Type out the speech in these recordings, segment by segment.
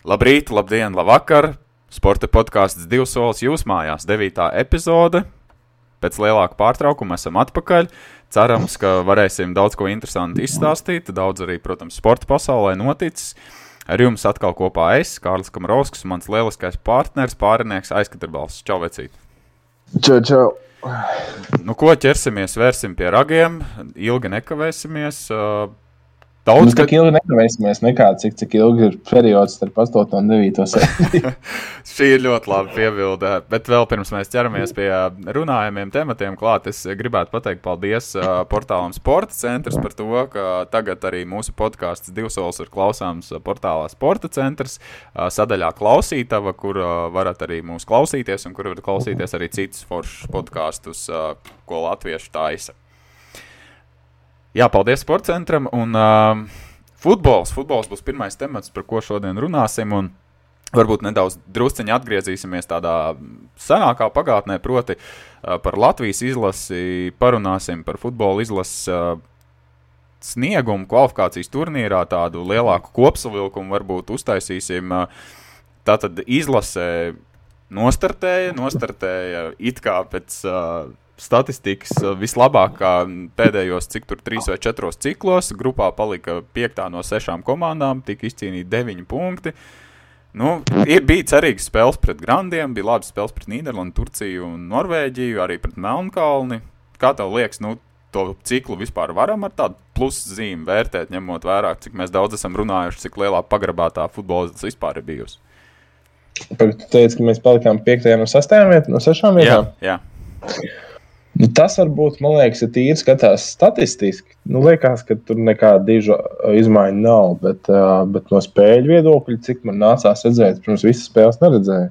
Labrīt, labdien, labvakar! Sporta podkāsts divs solis jūs mājās, 9. epizode. Pēc lielāka pārtraukuma esam atpakaļ. Cerams, ka varēsim daudz ko interesantu izstāstīt. Daudz arī, protams, sporta pasaulē noticis. Ar jums atkal kopā es, Kārlis Kamarovskis, mans lieliskais partneris, pārinieks Aizkatrbals. Čau, vecīt! Čau, čau! Nu, ko ķersimies, vērsim pie ragiem, ilgi nekavēsimies. Uh, Daudz, nu, ka... Tik ilgi nekavēsimies, nekā cik, cik ilgi ir periods starp 8 un 9 sēdēm. Šī ir ļoti laba piebilde. Bet vēl pirms mēs ķeramies pie runājumiem tematiem klāt, es gribētu pateikt paldies uh, portālam Sporta centrs par to, ka tagad arī mūsu podkāsts divsols ir klausāms portālā Sporta centrs uh, sadaļā klausītava, kur uh, varat arī mūs klausīties un kur varat klausīties arī citus foršus podkāstus, uh, ko latvieši taisa. Jā, paldies sporta centram. Un uh, futbols. Futbols būs pirmais temats, par ko šodien runāsim. Un varbūt nedaudz drusciņā atgriezīsimies tādā senākā pagātnē, proti, uh, par Latvijas izlasi, parunāsim par futbola izlases. Uh, Sniegumu kvalifikācijas turnīrā tādu lielāku kopsavilkumu varbūt uztaisīsim. Tā tad izlasē nostartēja, nostartēja it kā pēc uh, statistikas eh, vislabākā pēdējos, cik tur trīs vai četros ciklos. Grupā palika piektā no sešām komandām, tika izcīnīti deviņi punkti. Nu, ir, bija cerīgs spēles pret Grandiem, bija labi spēles pret Nīderlandi, Turciju un Norvēģiju, arī pret Melnkalni. Kā tev liekas, nu, to ciklu vispār varam ar tādu pluszīmi vērtēt, ņemot vērā, cik mēs daudz esam runājuši, cik lielā pagrabā tā futbols vispār ir bijusi? Pagaid, tu teici, ka mēs palikām 5. no 6. vietām, no 6 vietām? Jā, jā. Nu, tas varbūt, man liekas, ir tīri skatās statistiski. Nu, liekas, ka tur nekāda diža izmaiņa nav, bet, uh, bet no spēļu viedokļa, cik man nācās redzēt, protams, visas spēles neredzēju.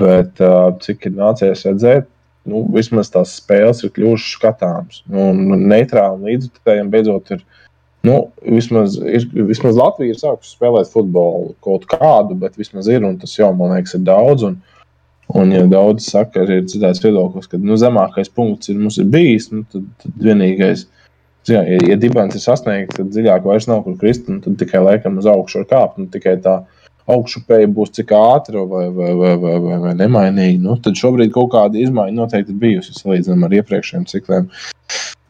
Bet uh, cik ir nācies redzēt, nu, vismaz tās spēles ir kļuvušas skatāmas. Un neitrāli līdzekļiem beidzot ir. Nu, vismaz, ir, vismaz Latvija ir sākusi spēlēt futbolu kaut kādu, bet vismaz ir, un tas jau, man liekas, ir daudz. Un, uh, Un, ja daudz saka, arī ir citāds viedoklis, ka nu, zemākais punkts ir, ir bijis, nu, tad, tad vienīgais, jā, ja, ja dibens ir sasniegts, tad dziļāk vairs nav kur krist, un tad tikai laikam uz augšu var kāpt. Tikai tā augšupēja būs cik ātra vai, vai, vai, vai, vai, vai nemainīga. Nu, tad šobrīd kaut kāda izmaiņa noteikti bijusi salīdzinājumā ar iepriekšējiem cikliem.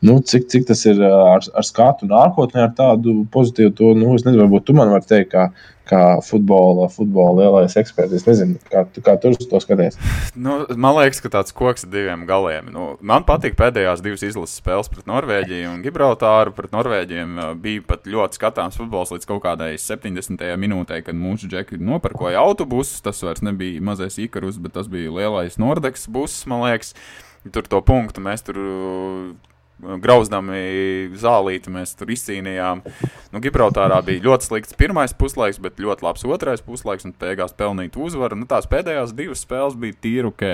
Nu, cik, cik tas ir ar, ar skatu nākotnē, ar tādu pozitīvu to, nu, es nezinu, varbūt tu man vari teikt, kā, kā futbola, futbola lielais eksperts. Es nezinu, kā, kā tu to skaties. Nu, man liekas, ka tāds koks ar diviem galiem. Nu, man patīk pēdējās divas izlases spēles pret Norvēģiju un Gibraltāru. Pret Norvēģiem bija pat ļoti skatāms futbols līdz kaut kādai 70. minūtei, kad mūsu džeki nopirkoja autobusus. Tas vairs nebija mazais ikarus, bet tas bija lielais Nordex buss, man liekas. Tur to punktu mēs tur grauzdami zālīti mēs tur izcīnījām. Nu, Gibraltārā bija ļoti slikts pirmais puslaiks, bet ļoti labs otrais puslaiks un beigās pelnīt uzvaru. Nu, tās pēdējās divas spēles bija tīri ok.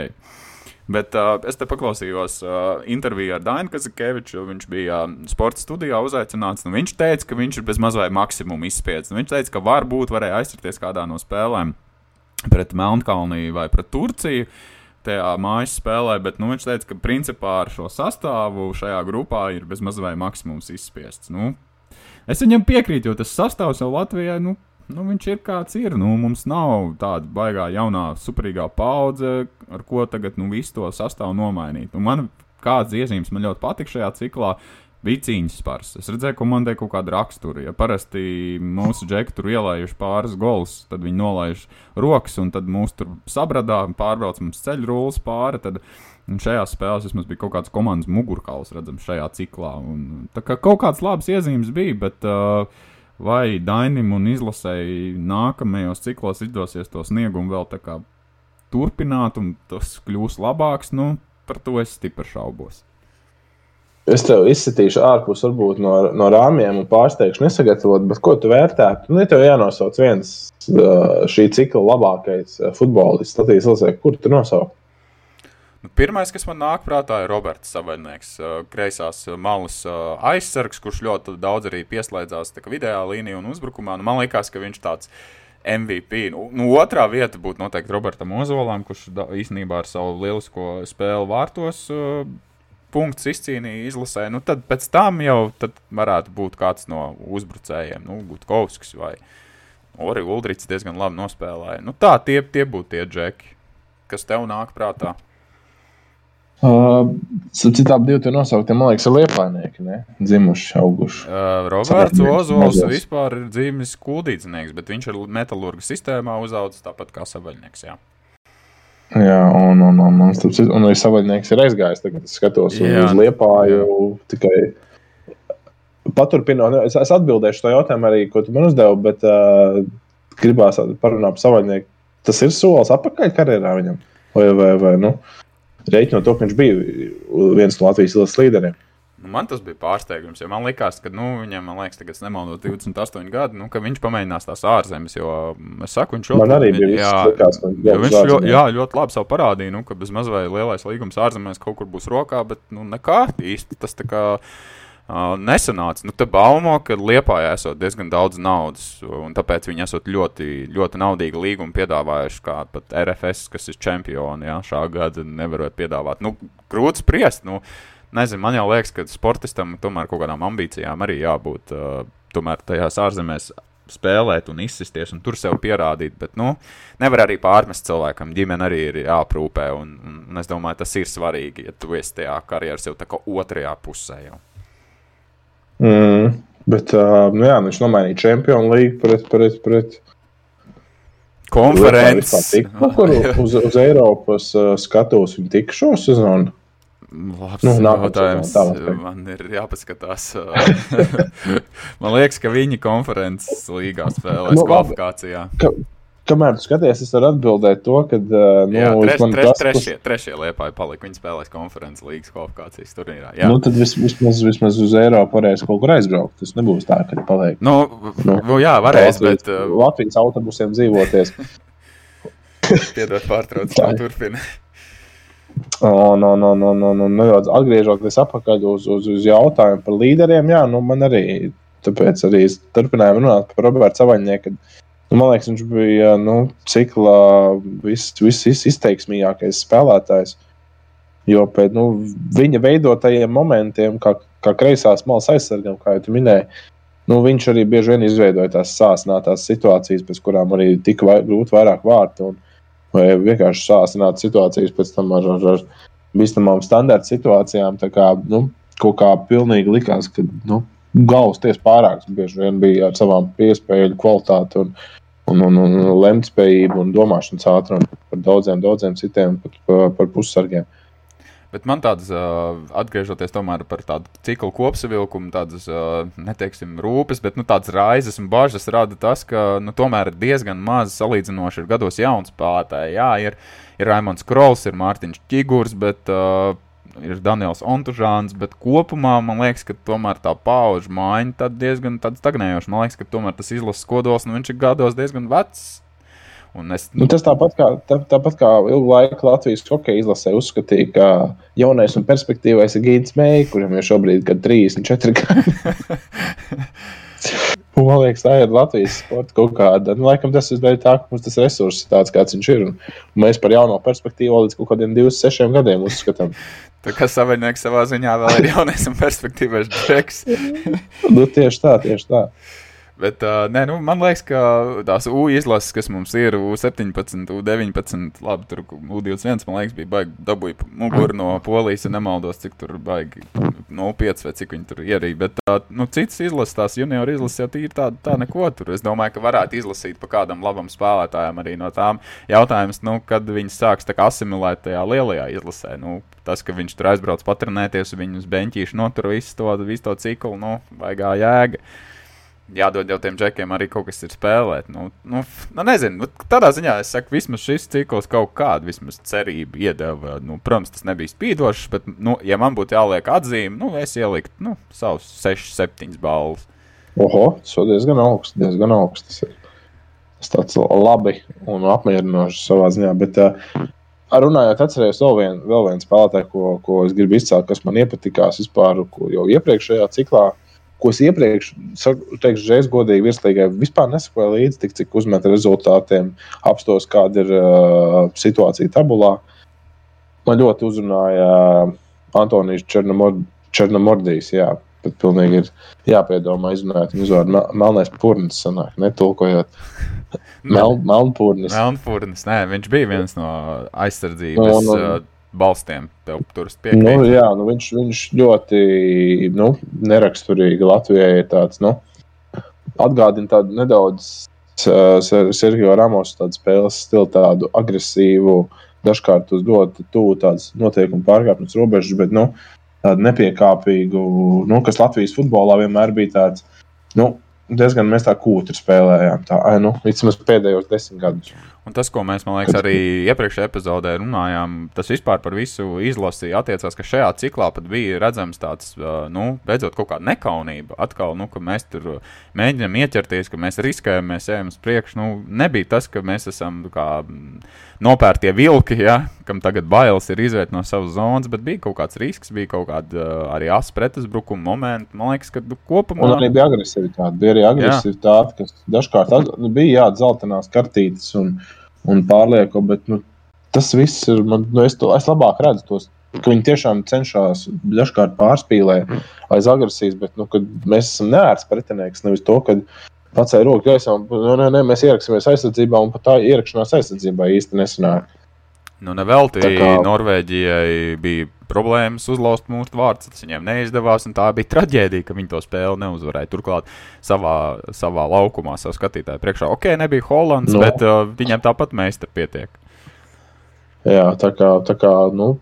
Bet uh, es te paklausījos uh, interviju ar Dainu Kazakēviču. Viņš bija uh, sporta studijā uzaicināts. Nu, viņš teica, ka viņš ir bez mazliet maksimumu izspiedis. Nu, viņš teica, ka varbūt varēja aizsarties kādā no spēlēm pret Melnkalniju vai pret Turciju. Uh, tajā mājas spēlē, bet nu, viņš teica, ka principā ar šo sastāvu šajā grupā ir bezmaz vai maksimums izspiests. Nu, es viņam piekrītu, jo tas sastāvs jau Latvijai. Nu, Nu, viņš ir kāds ir. Nu, mums nav tāda baigā jaunā, superīgā paudze, ar ko tagad nu, visu to sastāvu nomainīt. Un man kāds iezīmes man ļoti patīk šajā ciklā bija cīņas spars. Es redzēju, ka man te kaut kāda rakstura. Ja parasti mūsu džeki tur ielaijuši pāris golus, tad viņi nolaiž rokas, un tad mūs tur sabradā, pārbrauc mums ceļu rullis pāri. Tad, Un šajās spēlēs vismaz bija kaut kāds komandas mugurkauls redzams šajā ciklā. Un, tā kā kaut kādas labas iezīmes bija, bet uh, vai Dainim un izlasēji nākamajos ciklos izdosies to sniegumu vēl tā kā turpināt, un tas kļūs labāks, nu, par to es stipri šaubos. Es tev izsitīšu ārpus varbūt, no, no rāmjiem un pārsteigšu nesagatavot, bet ko tu vērtētu? Nu, ja tev jānosauc viens šī cikla labākais futbolists, Latvijas Latvijā, kur tu nosauc? Nu, pirmais, kas man nāk prātā, ir Roberts Savainieks, kreisās malas aizsargs, kurš ļoti daudz arī pieslēdzās video līnijā un uzbrukumā. Nu, man liekas, ka viņš tāds MVP. Nu, nu, otrā vieta būtu noteikti Robertam Ozolam, kurš īstenībā ar savu lielisko spēli vārtos punktus izcīnīja izlasē, nu tad pēc tam jau varētu būt kāds no uzbrucējiem, nu, Gutkovskis vai Ori Uldrits diezgan labi nospēlēja. Nu, tā tie, tie būtu tie džeki, kas tev nāk prātā. Uh, Citām diviem nosauktiem, man liekas, ir liepainieki, ne? dzimuši, auguši. Uh, Roberts Ozols vispār ir dzīves kūdīdznieks, bet viņš ir metālurga sistēmā uzaugusi tāpat kā savaļnieks. Jā. Jā, un, un, un, un, un, un arī savaļnieks ir aizgājis. Tagad es skatos uz, uz liepāju tikai paturpinot. Es, es atbildēšu to jautājumu arī, ko tu man uzdevi, bet uh, gribās parunāt par savaļnieku. Tas ir solis atpakaļ karjerā viņam. Vai, vai, vai, nu? Reiķinot to, ka viņš bija viens no Latvijas līderiem. Nu, man tas bija pārsteigums, jo man liekas, ka nu, viņam, man liekas, tagad nemaldos 28 gadi, nu, ka viņš pamēģinās tās ārzemes. Jo es saku, viņš jā, likās, jā, viņš ļo, jā, ļoti labi savu parādīja, nu, ka bez mazliet lielais līgums ārzemēs kaut kur būs rokā, bet nu, nekā īsti tas tā kā. Uh, nesanāca. Nu, tā baumo, ka Lietpā esot diezgan daudz naudas, un tāpēc viņi esot ļoti, ļoti naudīgu līgumu piedāvājuši. Kā pat RFS, kas ir čempioni, jā, šā gada nevarot piedāvāt. Nu, grūti spriest. Nu, nezinu, man jau liekas, ka sportistam tomēr kaut kādām ambīcijām arī jābūt. Uh, tomēr tajās ārzemēs spēlēt un izsisties un tur sev pierādīt. Bet, nu, nevar arī pārmest cilvēkam. Ģimene arī ir jāaprūpē. Un, un, un es domāju, tas ir svarīgi, ja tu esi tajā karjeras jau tā kā otrajā pusē. Jau. Mm, bet uh, nu jā, viņš nomainīja Champions League pret, pret, pret konferenci. Kur uz, uz Eiropas uh, skatos viņa tik šo sezonu? Labs nu, jautājums. Man ir jāpaskatās. Man liekas, ka viņi konferences līgā spēlēs nu, kvalifikācijā. Ka, Kamēr tu skaties, es varu atbildēt to, ka. Nu, jā, treš, treš, tas, trešie, trešie liepāji palika. Viņi spēlēs konferences līgas kvalifikācijas turnīrā. Jā. Nu, tad vis, vismaz, vismaz uz Eiropu varēs kaut kur aizbraukt. Tas nebūs tā, ka paliek. Nu, nu, jā, varēs, Latvijas, bet. Latvijas autobusiem dzīvoties. Piedod, pārtrauc, tā turpina. Un, un, un, un, un, un nu, atgriežoties atpakaļ uz, uz, uz jautājumu par līderiem, jā, nu, man arī tāpēc arī turpinājām runāt par Robertu Savaņnieku Nu, man liekas, viņš bija nu, ciklā viss vis, vis izteiksmīgākais spēlētājs. Jo pēc nu, viņa veidotajiem momentiem, kā, kā kreisās malas aizsargam, kā jau minēji, nu, viņš arī bieži vien izveidoja tās sāsinātās situācijas, pēc kurām arī tika vai, grūti vairāk vārtu. Un, vai vienkārši sāsinātas situācijas pēc tam ar, ar, ar bīstamām standarta situācijām. Kā, nu, kaut kā pilnīgi likās, ka nu, galvas tiesa pārāks bieži vien bija ar savām piespēju kvalitāti un, un, un, un lemtspējību un domāšanas ātrumu par daudziem, daudziem citiem, pat par, par pussargiem. Bet man tādas, uh, atgriežoties tomēr par tādu ciklu kopsavilkumu, tādas, uh, neteiksim, rūpes, bet nu, tādas raizes un bažas rada tas, ka nu, tomēr diezgan maz salīdzinoši ir gados jauns spēlētāji. Jā, ir, ir Raimons Krols, ir Mārtiņš Čigurs, bet uh, ir Daniels Ontužāns, bet kopumā man liekas, ka tomēr tā pauģa maiņa diezgan stagnējoša. Man liekas, ka tomēr tas izlases kodols, nu viņš ir gados diezgan vecs. Es, nu, tas tāpat kā, tā, tāpat kā ilgu laiku Latvijas hokeja izlasē uzskatīja, ka jaunais un perspektīvais ir Gigants Meijs, kuram ir šobrīd 34 gadi. Man liekas, tā ir Latvijas sporta kaut kāda. Nu, laikam tas ir dēļ tā, ka mums tas resurss ir tāds, kāds viņš ir. Un mēs par jauno perspektīvu līdz kaut kādiem 26 gadiem uzskatām. Tā kā savienojums savā ziņā vēl ir jaunais un perspektīvais džeks. nu, tieši tā, tieši tā. Bet, uh, nē, nu, man liekas, ka tās U izlases, kas mums ir U17, U19, labi, tur U21, man liekas, bija baigi dabūja muguru no polijas, ja nemaldos, cik tur baigi no 5 vai cik viņi tur ierīja. Bet, uh, nu, citas izlases, tās junior izlases jau tīri tā, tā neko tur. Es domāju, ka varētu izlasīt pa kādam labam spēlētājam arī no tām jautājums, nu, kad viņi sāks tā kā asimilēt tajā lielajā izlasē. Nu, tas, ka viņš tur aizbrauc patrenēties, viņus beņķīši notur visu to, visu to ciklu, nu, vaigā jēga jādod jau tiem džekiem arī kaut kas ir spēlēt. Nu, nu, nu nezinu, nu, tādā ziņā es saku, vismaz šis cikls kaut kādu vismaz cerību iedeva. Nu, protams, tas nebija spīdošs, bet, nu, ja man būtu jāliek atzīme, nu, es ieliktu nu, savus 6, 7 balvas. Oho, tas ir diezgan augsts. Diezgan augsts. Tas ir tāds labi un apmierinošs savā ziņā. Bet, uh, Runājot, atcerējos vēl vienu, vēl vienu spēlētāju, ko, ko es gribu izcelt, kas man iepatikās vispār, jau iepriekšējā ciklā uh, ko es iepriekš teikšu, žēs godīgi virslīgai, vispār nesakoju līdzi, tik cik uzmeta rezultātiem, apstos, kāda ir uh, situācija tabulā. Man ļoti uzrunāja uh, Antonijs Černomordijs, jā, pat pilnīgi ir jāpiedomā, izrunājot viņu uzvārdu. Melnais purnis sanāk, netulkojot. Mel, Melnpurnis. Melnpurnis, nē, viņš bija viens no aizsardzības no, no, uh, balstiem. Tev tur piekrīt. Nu, jā, nu, viņš, viņš ļoti nu, neraksturīgi Latvijai ir tāds, nu, atgādina tādu nedaudz uh, Sergio Ramos spēles stilu, tādu agresīvu, dažkārt uz ļoti tuvu tādas noteikumu pārkāpšanas robežas, bet, nu, tādu nepiekāpīgu, nu, kas Latvijas futbolā vienmēr bija tāds, nu, diezgan mēs tā kūtri spēlējām. Tā, ai, nu, vismaz pēdējos desmit gadus. Un tas, ko mēs, man liekas, arī iepriekšējā epizodē runājām, tas vispār par visu izlasi attiecās, ka šajā ciklā pat bija redzams tāds, nu, beidzot kaut kāda nekaunība. Atkal, nu, ka mēs tur mēģinām ieķerties, ka mēs riskējam, mēs ejam uz priekšu. Nu, nebija tas, ka mēs esam kā nopērtie vilki, ja, kam tagad bailes ir iziet no savas zonas, bet bija kaut kāds risks, bija kaut kāda arī asa pretuzbrukuma momenti. Man liekas, ka nu, kopumā. Un arī bija agresivitāte. Bija arī agresivitāte, jā. kas dažkārt bija jāatzeltenās kartītes. Un, un pārlieku, bet nu, tas viss ir. Man, nu, es, to, es labāk redzu tos, viņi tiešām cenšas dažkārt pārspīlēt aiz agresijas, bet nu, mēs esam neērts pretinieks. Nevis to, ka pacēla roku gaisā un nu, nē, nē, mēs ieraksimies aizsardzībā, un pat tā ierakšanās aizsardzībā īsti nesanāk. Nu, nevelti kā... Norvēģijai bija problēmas uzlauzt mūsu vārdus. Tas viņiem neizdevās, un tā bija traģēdija, ka viņi to spēli neuzvarēja. Turklāt savā, savā laukumā, savā skatītāju priekšā. Ok, nebija Hollands, no. bet uh, viņiem tāpat meistars pietiek. Jā, tā kā, tā kā nu,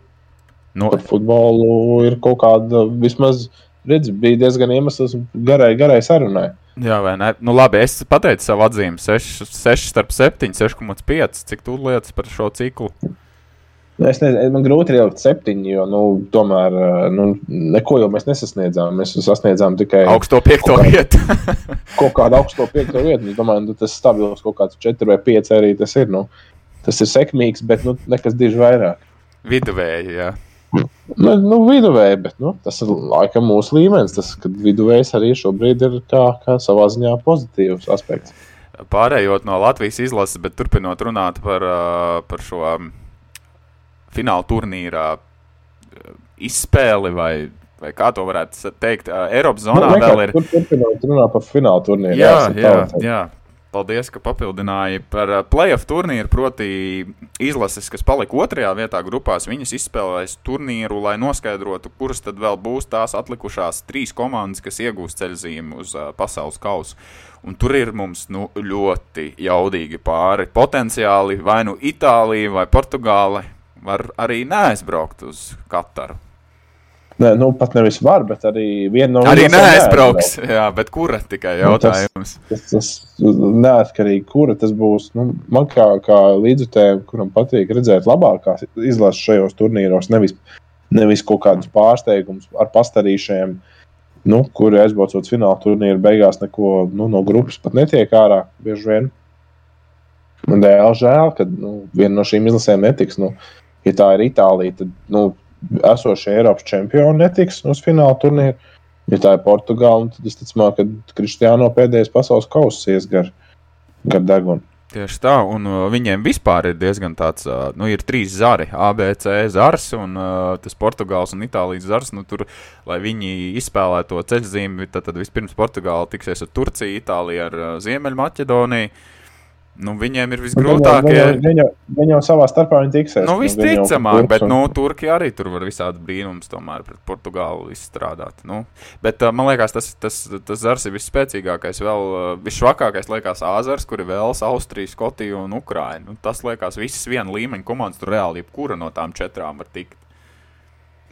no. par futbolu ir kaut kāda vismaz. Redz, bija diezgan iemesls garai, garai sarunai. Jā, vai ne? Nu, labi, es pateicu savu atzīmi. 6, 6 starp 7, 6,5. Cik tu lietas par šo ciklu? Nu, es nezinu, man grūti ir ielikt septiņi, jo nu, tomēr nu, neko jau mēs nesasniedzām. Mēs sasniedzām tikai augsto piekto vietu. kaut kādu augsto piekto vietu. Es domāju, nu, tas stabils kaut kāds četri vai pieci arī tas ir. Nu, tas ir sekmīgs, bet nu, nekas diži vairāk. Viduvēji, jā. Nu, nu, viduvēji, bet nu, tas ir laikam mūsu līmenis. Tas, kad viduvējs arī šobrīd ir kā, kā savā ziņā pozitīvs aspekts. Pārējot no Latvijas izlases, bet turpinot runāt par, par šo fināla turnīrā eh, izspēli vai, vai kā to varētu teikt. Eh, Eiropas zonā nu, vēl ir. Turpināt runāt par fināla turnīru. Jā, jā, jā, jā. Paldies, ka papildināji par uh, playoff turnīru. Proti, izlases, kas palika otrajā vietā grupās, viņas izspēlēs turnīru, lai noskaidrotu, kuras tad vēl būs tās atlikušās trīs komandas, kas iegūs ceļzīmu uz uh, pasaules kausu. Un tur ir mums nu, ļoti jaudīgi pāri. Potenciāli vai nu Itālija vai Portugāle var arī neaizbraukt uz Kataru. Nē, nu pat nevis var, bet arī viena no arī neaizbrauks. Jā, bet kura tikai jautājums? Nu, tas, tas, tas neatkarīgi, kura tas būs. Nu, man kā, kā līdzutējiem, kuram patīk redzēt labākās izlases šajos turnīros, nevis, nevis kaut kādus pārsteigumus ar pastarīšiem, nu, kuri aizbraucot fināla turnīru beigās neko nu, no grupas pat netiek ārā bieži vien. Man dēļ žēl, ka nu, viena no šīm izlasēm netiks. Nu, ja tā ir Itālija, tad nu, esošie Eiropas čempioni netiks uz fināla turnīru. Ja tā ir Portugāla, tad es ticu, ka Kristiāno pēdējais pasaules kausa ies gar, gar degunu. Tieši tā, un uh, viņiem vispār ir diezgan tāds, uh, nu, ir trīs zari, ABC zars un uh, tas Portugāles un Itālijas zars. Nu, tur, lai viņi izspēlētu to ceļzīmi, tad, tad vispirms Portugāla tiksies ar Turciju, Itāliju ar Ziemeļmaķedoniju. Nu, viņiem ir visgrūtākie. Viņi jau, jau savā starpā tiksies. Nu, visticamāk, bet nu, Turcija arī tur var visādi brīnums tomēr pret Portugālu izstrādāt. Nu, bet man liekas, tas, tas, tas zars ir visspēcīgākais, vēl visšvakākais liekas Āzars, kur ir Vels, Austrija, Skotija un Ukraina. Nu, tas liekas visas viena līmeņa komandas, tur reāli jebkura no tām četrām var tikt.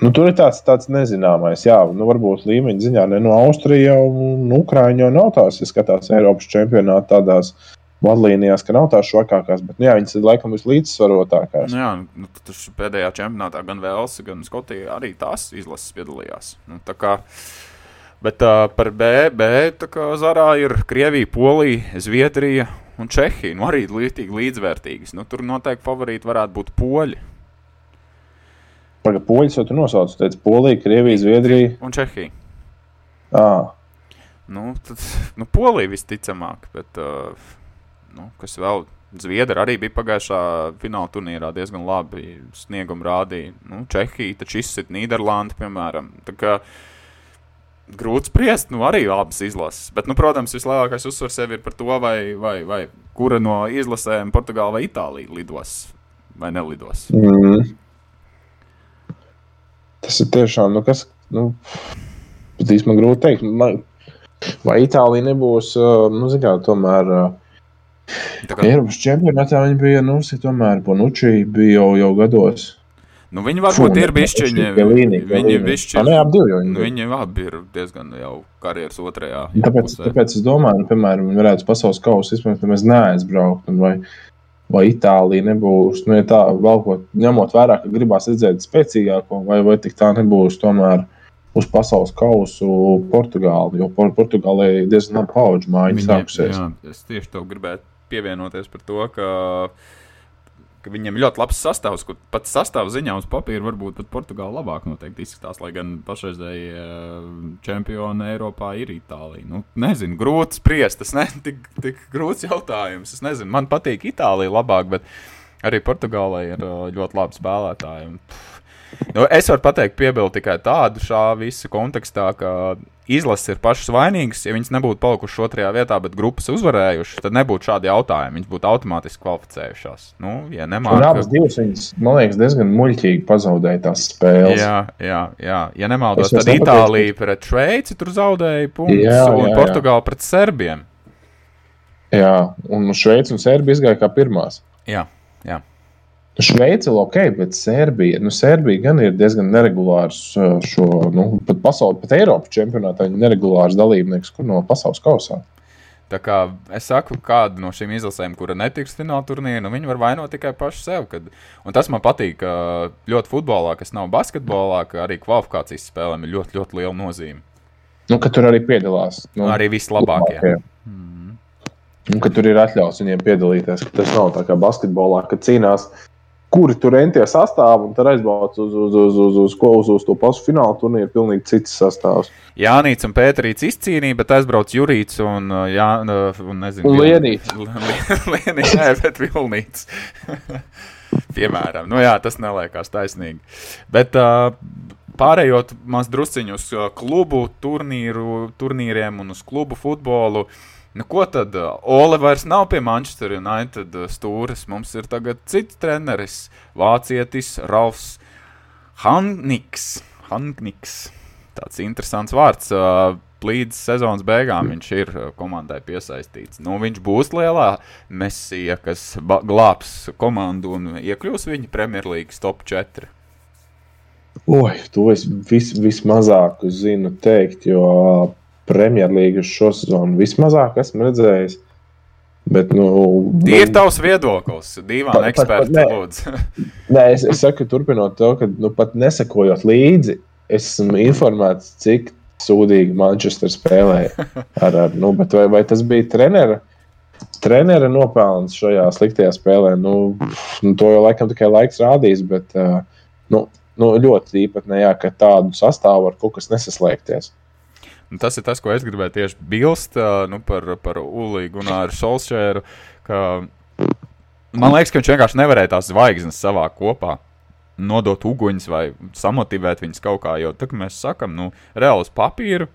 Nu, tur ir tāds, tāds nezināmais, jā, nu, varbūt līmeņa ziņā ne no Austrijas un Ukrāņa jau nav tās, ja skatās Eiropas čempionātā tādās vadlīnijās, ka nav tās švakākās, bet nu, jā, viņas ir laikam vislīdzsvarotākās. Nu, jā, nu, tas pēdējā čempionātā gan Velsa, gan Skotija arī tās izlases piedalījās. Nu, kā, bet uh, par B, B zarā ir Krievija, Polija, Zviedrija un Čehija. Nu, arī līdzīgi līdzvērtīgas. Nu, tur noteikti favorīti varētu būt poļi. Pagaidām, poļus jau tu nosauci. Teici, Polija, Krievija, Zviedrija un Čehija. À. Nu, tad, nu, Polija visticamāk, bet uh, nu, kas vēl Zviedri arī bija pagājušā fināla turnīrā diezgan labi sniegumu rādīja. Nu, Čehija taču izsit Nīderlandi, piemēram. Tā kā, grūti spriest, nu arī abas izlases. Bet, nu, protams, vislielākais uzsvars sev ir par to, vai, vai, vai kura no izlasēm Portugāla vai Itālija lidos vai nelidos. Mm. Tas ir tiešām, nu, kas, nu, pat īstenībā grūti teikt. Man, vai Itālija nebūs, nu, zināmā, tomēr. Tā kā Eiropas čempionātā viņi bija, nu, tomēr Bonucci bija jau, jau gados. Nu, viņi varbūt ir bišķiņi. Viņi bišķiņi. Nē, ap divi jau viņi. Abi ir diezgan jau karjeras otrajā. Tāpēc, pusē. tāpēc es domāju, nu, piemēram, viņi varētu pasaules kausa, vispār, mēs neaizbraukt. Vai, vai Itālija nebūs, nu, ja tā valkot, ņemot vērā, ka gribās redzēt spēcīgāko, vai, vai tik tā nebūs tomēr uz pasaules kausu Portugāli, jo Portugālē ir diezgan labi paudžu mājiņa sākusies. Jā, es tieši to gribētu pievienoties par to, ka ka viņiem ir ļoti labs sastāvs, kur pat sastāvā ziņā uz papīra varbūt pat Portugāla labāk noteikti izskatās, lai gan pašreizēji uh, čempioni Eiropā ir Itālija. Nu, nezinu, grūti spriest, tas ne tik, tik grūts jautājums. Es nezinu, man patīk Itālija labāk, bet arī Portugālē ir uh, ļoti labi spēlētāji. Un, pff, Nu, es varu pateikt, piebildu tikai tādu šā visa kontekstā, ka izlases ir pašas vainīgas. Ja viņas nebūtu palikušas otrajā vietā, bet grupas uzvarējušas, tad nebūtu šādi jautājumi. Viņas būtu automātiski kvalificējušās. Nu, ja nemāca, abas divas viņas, man liekas, diezgan muļķīgi pazaudēja tās spēles. Jā, jā, jā. ja nemaldos, tad Itālija pret Šveici tur zaudēja punktus, jā, jā, un Portugāla pret Serbiem. Jā, un Šveici un Serbija izgāja kā pirmās. Jā, jā. Šveice ir ok, bet Serbija, nu, Serbija gan ir diezgan neregulārs šo, nu, pat pasaules, pat Eiropas čempionātā, neregulārs dalībnieks no pasaules kausā. Tā kā es saku, kāda no šīm izlasēm, kura netiks fināla turnīrā, nu, viņi var vainot tikai pašu sev. Kad... Un tas man patīk, ka ļoti futbolā, kas nav basketbolā, ka arī kvalifikācijas spēlēm ir ļoti, ļoti liela nozīme. Nu, ka tur arī piedalās. Nu, arī vislabākie. labākie. Mm. Un, ka tur ir atļauts viņiem piedalīties. Tas nav tā kā basketbolā, kad cīnās kuri tur entie sastāvi, un tad aizbrauc uz, uz, uz, uz, uz, uz, uz to pašu fināla turnīru, pilnīgi cits sastāvs. Jānis un Pēterīts izcīnīja, bet aizbrauc Jurīts un, uh, Jā, uh, un nezinu, Lienīts. Lienīts, nē, bet Vilnīts. Piemēram, nu jā, tas neliekas taisnīgi. Bet uh, pārējot maz drusciņu uz uh, klubu turnīru, turnīriem un uz klubu futbolu, uh, Nu, ko tad? Ole vairs nav pie Manchester United stūres. Mums ir tagad cits treneris, vācietis Ralfs Hanniks. Hanniks. Tāds interesants vārds. Līdz sezonas beigām viņš ir komandai piesaistīts. Nu, viņš būs lielā mesija, kas glābs komandu un iekļūs viņa Premjerlīgas top 4. Oi, to es vis, vismazāk zinu teikt, jo Premjerlīgas šo sezonu vismazāk esmu redzējis. Bet, nu, Tie ir tavs viedoklis, divām ekspertiem. Nē, nē es, es saku, turpinot to, ka nu, pat nesakojot līdzi, esmu informēts, cik sūdīgi Manchester spēlēja. Ar, ar, nu, vai, vai tas bija trenera? Trenera nopelns šajā sliktajā spēlē, nu, nu, to jau laikam tikai laiks rādīs, bet uh, nu, nu, ļoti īpatnējā, ka tādu sastāvu var kaut kas nesaslēgties. Un tas ir tas, ko es gribēju tieši bilst nu, par, par Ulīgu un ar Solskjēru. Man liekas, ka viņš vienkārši nevarēja tās zvaigznes savā kopā nodot uguņus vai samotivēt viņus kaut kā. Jo tā kā mēs sakām, nu, reāli uz papīra,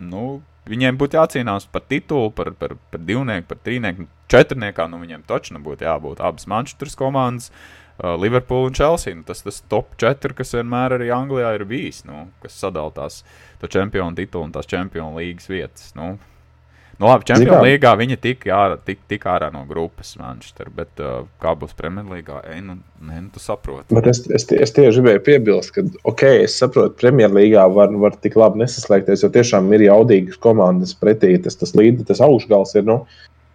nu, viņiem būtu jācīnās par titulu, par, par, par divnieku, par trīnieku, četrniekā. Nu, viņiem taču nebūtu jābūt abas Manchesteras komandas. Uh, Liverpool un Chelsea. Nu, tas tas top 4, kas vienmēr arī Anglijā ir bijis, nu, kas sadalās tās to čempionu titulu un tās čempionu līgas vietas. Nu, Nu, labi, Čempionu līgā viņi tika ārā, tik, tik ārā no grupas Manchester, bet uh, kā būs Premjerlīgā, ej, nu, ne, nu, tu saproti. Bet es, es, es tieši gribēju piebilst, ka, ok, es saprotu, Premjerlīgā var, var tik labi nesaslēgties, jo tiešām ir jaudīgas komandas pretī, tas, tas līdzi, tas augšgals ir, nu,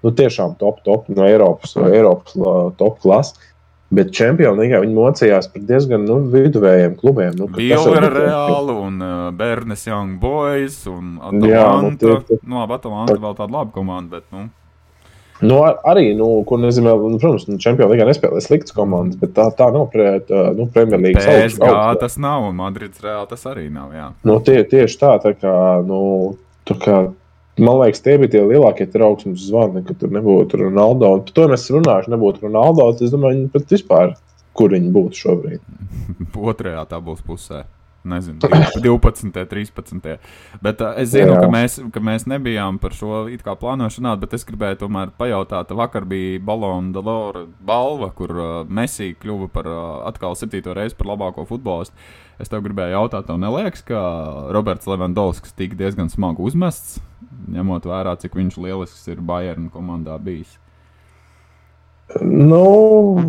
nu tiešām top, top no Eiropas, Eiropas top klases. Bet Champions League viņi mocījās par diezgan nu, viduvējiem klubiem. Nu, Bīlera Reāli un uh, Bernes Young Boys un Atalanta. Jā, nu, tie, tie... Nu, labi, Atalanta vēl tāda laba komanda, bet, nu. Nu, arī, nu, kur nezinu, nu, protams, nu, Champions League nespēlē sliktas komandas, bet tā, tā nav pret nu, Premjerlīgas augstu. PSG tas nav, un Madrids Reāli tas arī nav, jā. Nu, tie, tieši tā, tā kā, nu, tā kā Man liekas, tie bija tie lielākie trauksmes zvani, ka tur nebūtu Ronaldo. Un par to mēs runājam, nebūtu Ronaldo. Es domāju, pat vispār, kur viņi būtu šobrīd. Otrajā tā būs pusē. nezinu, 12, 13. Bet uh, es zinu, ka mēs, ka mēs nebijām par šo plānošanā, bet es gribēju tomēr pajautāt, vakar bija Balona Delora balva, kur uh, Messi kļuva par uh, atkal septīto reizi par labāko futbolistu. Es tev gribēju jautāt, tev neliekas, ka Roberts Levandovskis tika diezgan smagi uzmests, ņemot vērā, cik viņš lielisks ir Bayern komandā bijis? Nu,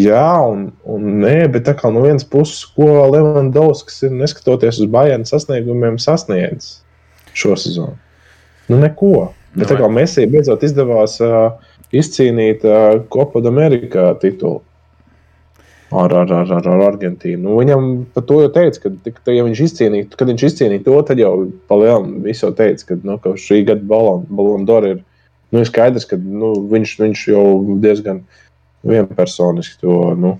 jā, un, un nē, bet tā kā no vienas puses, ko Levandovskis ir neskatoties uz Bajana sasniegumiem, sasniedzis šo sezonu. Nu, neko. Bet tā kā Mēsī beidzot izdevās uh, izcīnīt uh, Copa Amerikā titulu ar, ar, ar, ar, ar Argentīnu. Nu, viņam par to jau teica, ka, ka ja viņš izcīnīja, kad viņš izcīnīja to, tad jau palielam visu jau teica, ka, nu, ka šī gada balona d'Or ir nu, skaidrs, ka nu, viņš, viņš jau diezgan vienpersoniski to nu,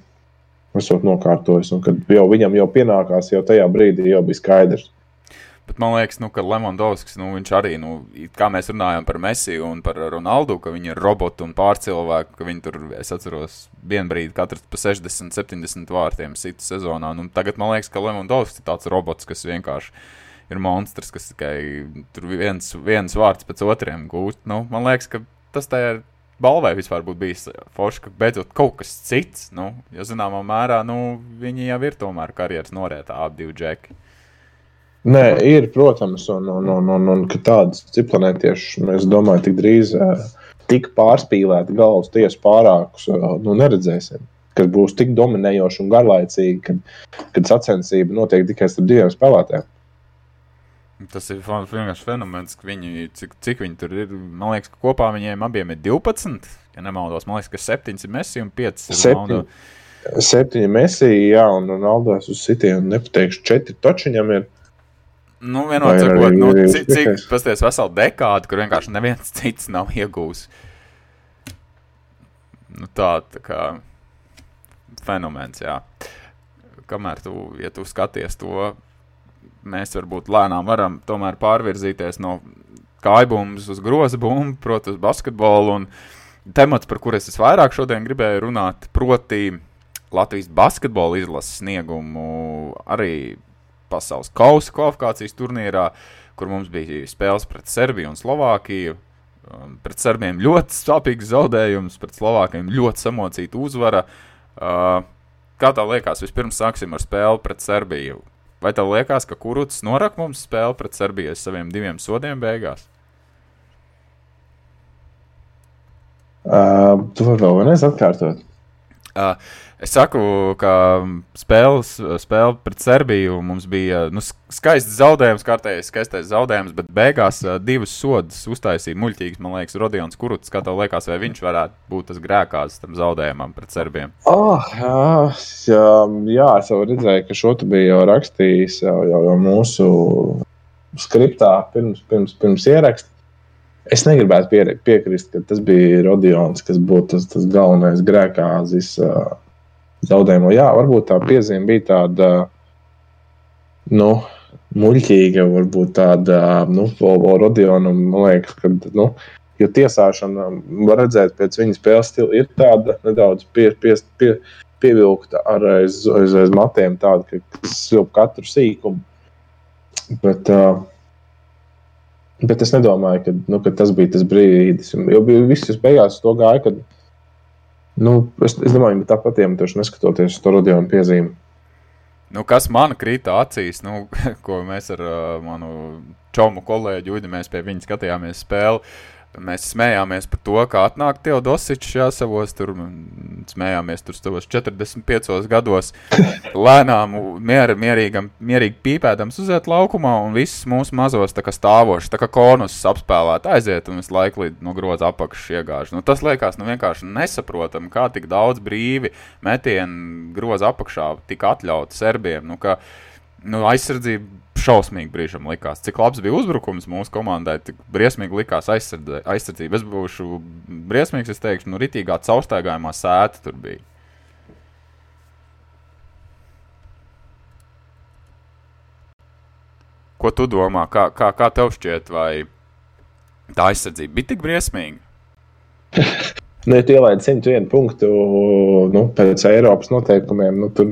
kad jau viņam jau pienākās, jau tajā brīdī jau bija skaidrs. Bet man liekas, nu, ka Lemondovskis, nu, viņš arī, nu, kā mēs runājam par Messi un par Ronaldu, ka viņi ir roboti un pārcilvēki, ka viņi tur, es atceros, vienu brīdi katrs pa 60, 70 vārtiem sita sezonā. Nu, tagad man liekas, ka Lemondovskis ir tāds robots, kas vienkārši ir monstrs, kas tikai tur viens, viens vārds pēc otriem gūst. Nu, man liekas, ka tas tā ir balvai vispār būtu bijis forši, ka beidzot kaut kas cits. Nu, jo zināmā mērā nu, viņi jau ir tomēr karjeras norietā abi divi džeki. Nē, ir, protams, un, un, un, un, un ka tādas ciplanētieši, es domāju, tik drīz tik pārspīlēti galvas tiesu pārākus nu, neredzēsim. Kas būs tik dominējoši un garlaicīgi, kad, kad sacensība notiek tikai starp diviem spēlētājiem. Tas ir vienkārši fenomens, ka viņi, cik, cik viņi tur ir. Man liekas, ka kopā viņiem abiem ir 12. Ja nemaldos, man liekas, ka 7 ir Messi un 5 ir Ronaldo. 7 Messi, jā, un Ronaldo uz sitienu nepateikšu, 4 taču viņam ir. Nu, vienot sakot, nu, cik, cik pasties veselu dekādu, kur vienkārši neviens cits nav iegūs. Nu, tā, tā kā fenomens, jā. Kamēr tu, ja tu skaties to mēs varbūt lēnām varam tomēr pārvirzīties no kājbumbas uz groza bumbu, proti, uz basketbolu. Un temats, par kuru es vairāk šodien gribēju runāt, proti, Latvijas basketbola izlases sniegumu arī pasaules kausa kvalifikācijas turnīrā, kur mums bija spēles pret Serbiju un Slovākiju. Um, pret serbiem ļoti sāpīgs zaudējums, pret slovākiem ļoti samocīta uzvara. Uh, kā tā liekas, vispirms sāksim ar spēli pret Serbiju. Vai tev liekas, ka Kuruts norak mums spēli pret Serbiju ar saviem diviem sodiem beigās? Uh, tu vari vēl vienreiz atkārtot. Uh, Es saku, ka spēles, spēle pret Serbiju mums bija nu, skaists zaudējums, kārtējais skaistais zaudējums, bet beigās uh, divas sodas uztaisīja muļķīgas. Man liekas, Rodions Kuruts, kā tev liekas, vai viņš varētu būt tas grēkās tam zaudējumam pret Serbiem? Oh, jā, jā, es jau redzēju, ka šo tu biji jau rakstījis jau, jau, jau mūsu skriptā pirms, pirms, pirms ierakstīt. Es negribētu piekrist, ka tas bija Rodions, kas būtu tas, tas galvenais grēkāzis. Uh, zaudējumu. Jā, varbūt tā piezīme bija tāda nu, muļķīga, varbūt tāda nu, Rodionam, man liekas, ka. Nu, Jo tiesāšana, var redzēt, pēc viņa spēles stila ir tāda nedaudz pie, pie, pie, pievilkta ar aiz, aiz, aiz matiem, tāda, ka silp katru sīkumu. Bet, uh, bet es nedomāju, ka, nu, ka tas bija tas brīdis. Jo viss beigās to gāja, kad Nu, es, es domāju, ka tāpat iemetuši neskatoties uz to radionu piezīmi. Nu, kas man krita acīs, nu, ko mēs ar uh, manu čomu kolēģi Uģi, mēs pie viņa skatījāmies spēli. Uh, Mēs smējāmies par to, kā atnāk Teodosičs jā, savos tur, smējāmies tur savos 45 gados, lēnām, mier, mierīgam, mierīgi pīpēdams uziet laukumā un visus mūsu mazos tā kā stāvošus, tā kā konus apspēlēt, aiziet un visu laiku līdz no groza apakšas iegāž. Nu, tas liekas nu, vienkārši nesaprotam, kā tik daudz brīvi metienu groza apakšā tika atļauts serbiem. Nu, ka, nu, aizsardzība šausmīgi brīžam likās. Cik labs bija uzbrukums mūsu komandai, tik briesmīgi likās aizsardz, aizsardzība. Es būšu briesmīgs, es teikšu, nu, ritīgā caurstaigājumā sēta tur bija. Ko tu domā? Kā, kā, kā tev šķiet, vai tā aizsardzība bija tik briesmīga? ja tu ielaidi 101 punktu nu, pēc Eiropas noteikumiem, nu, tur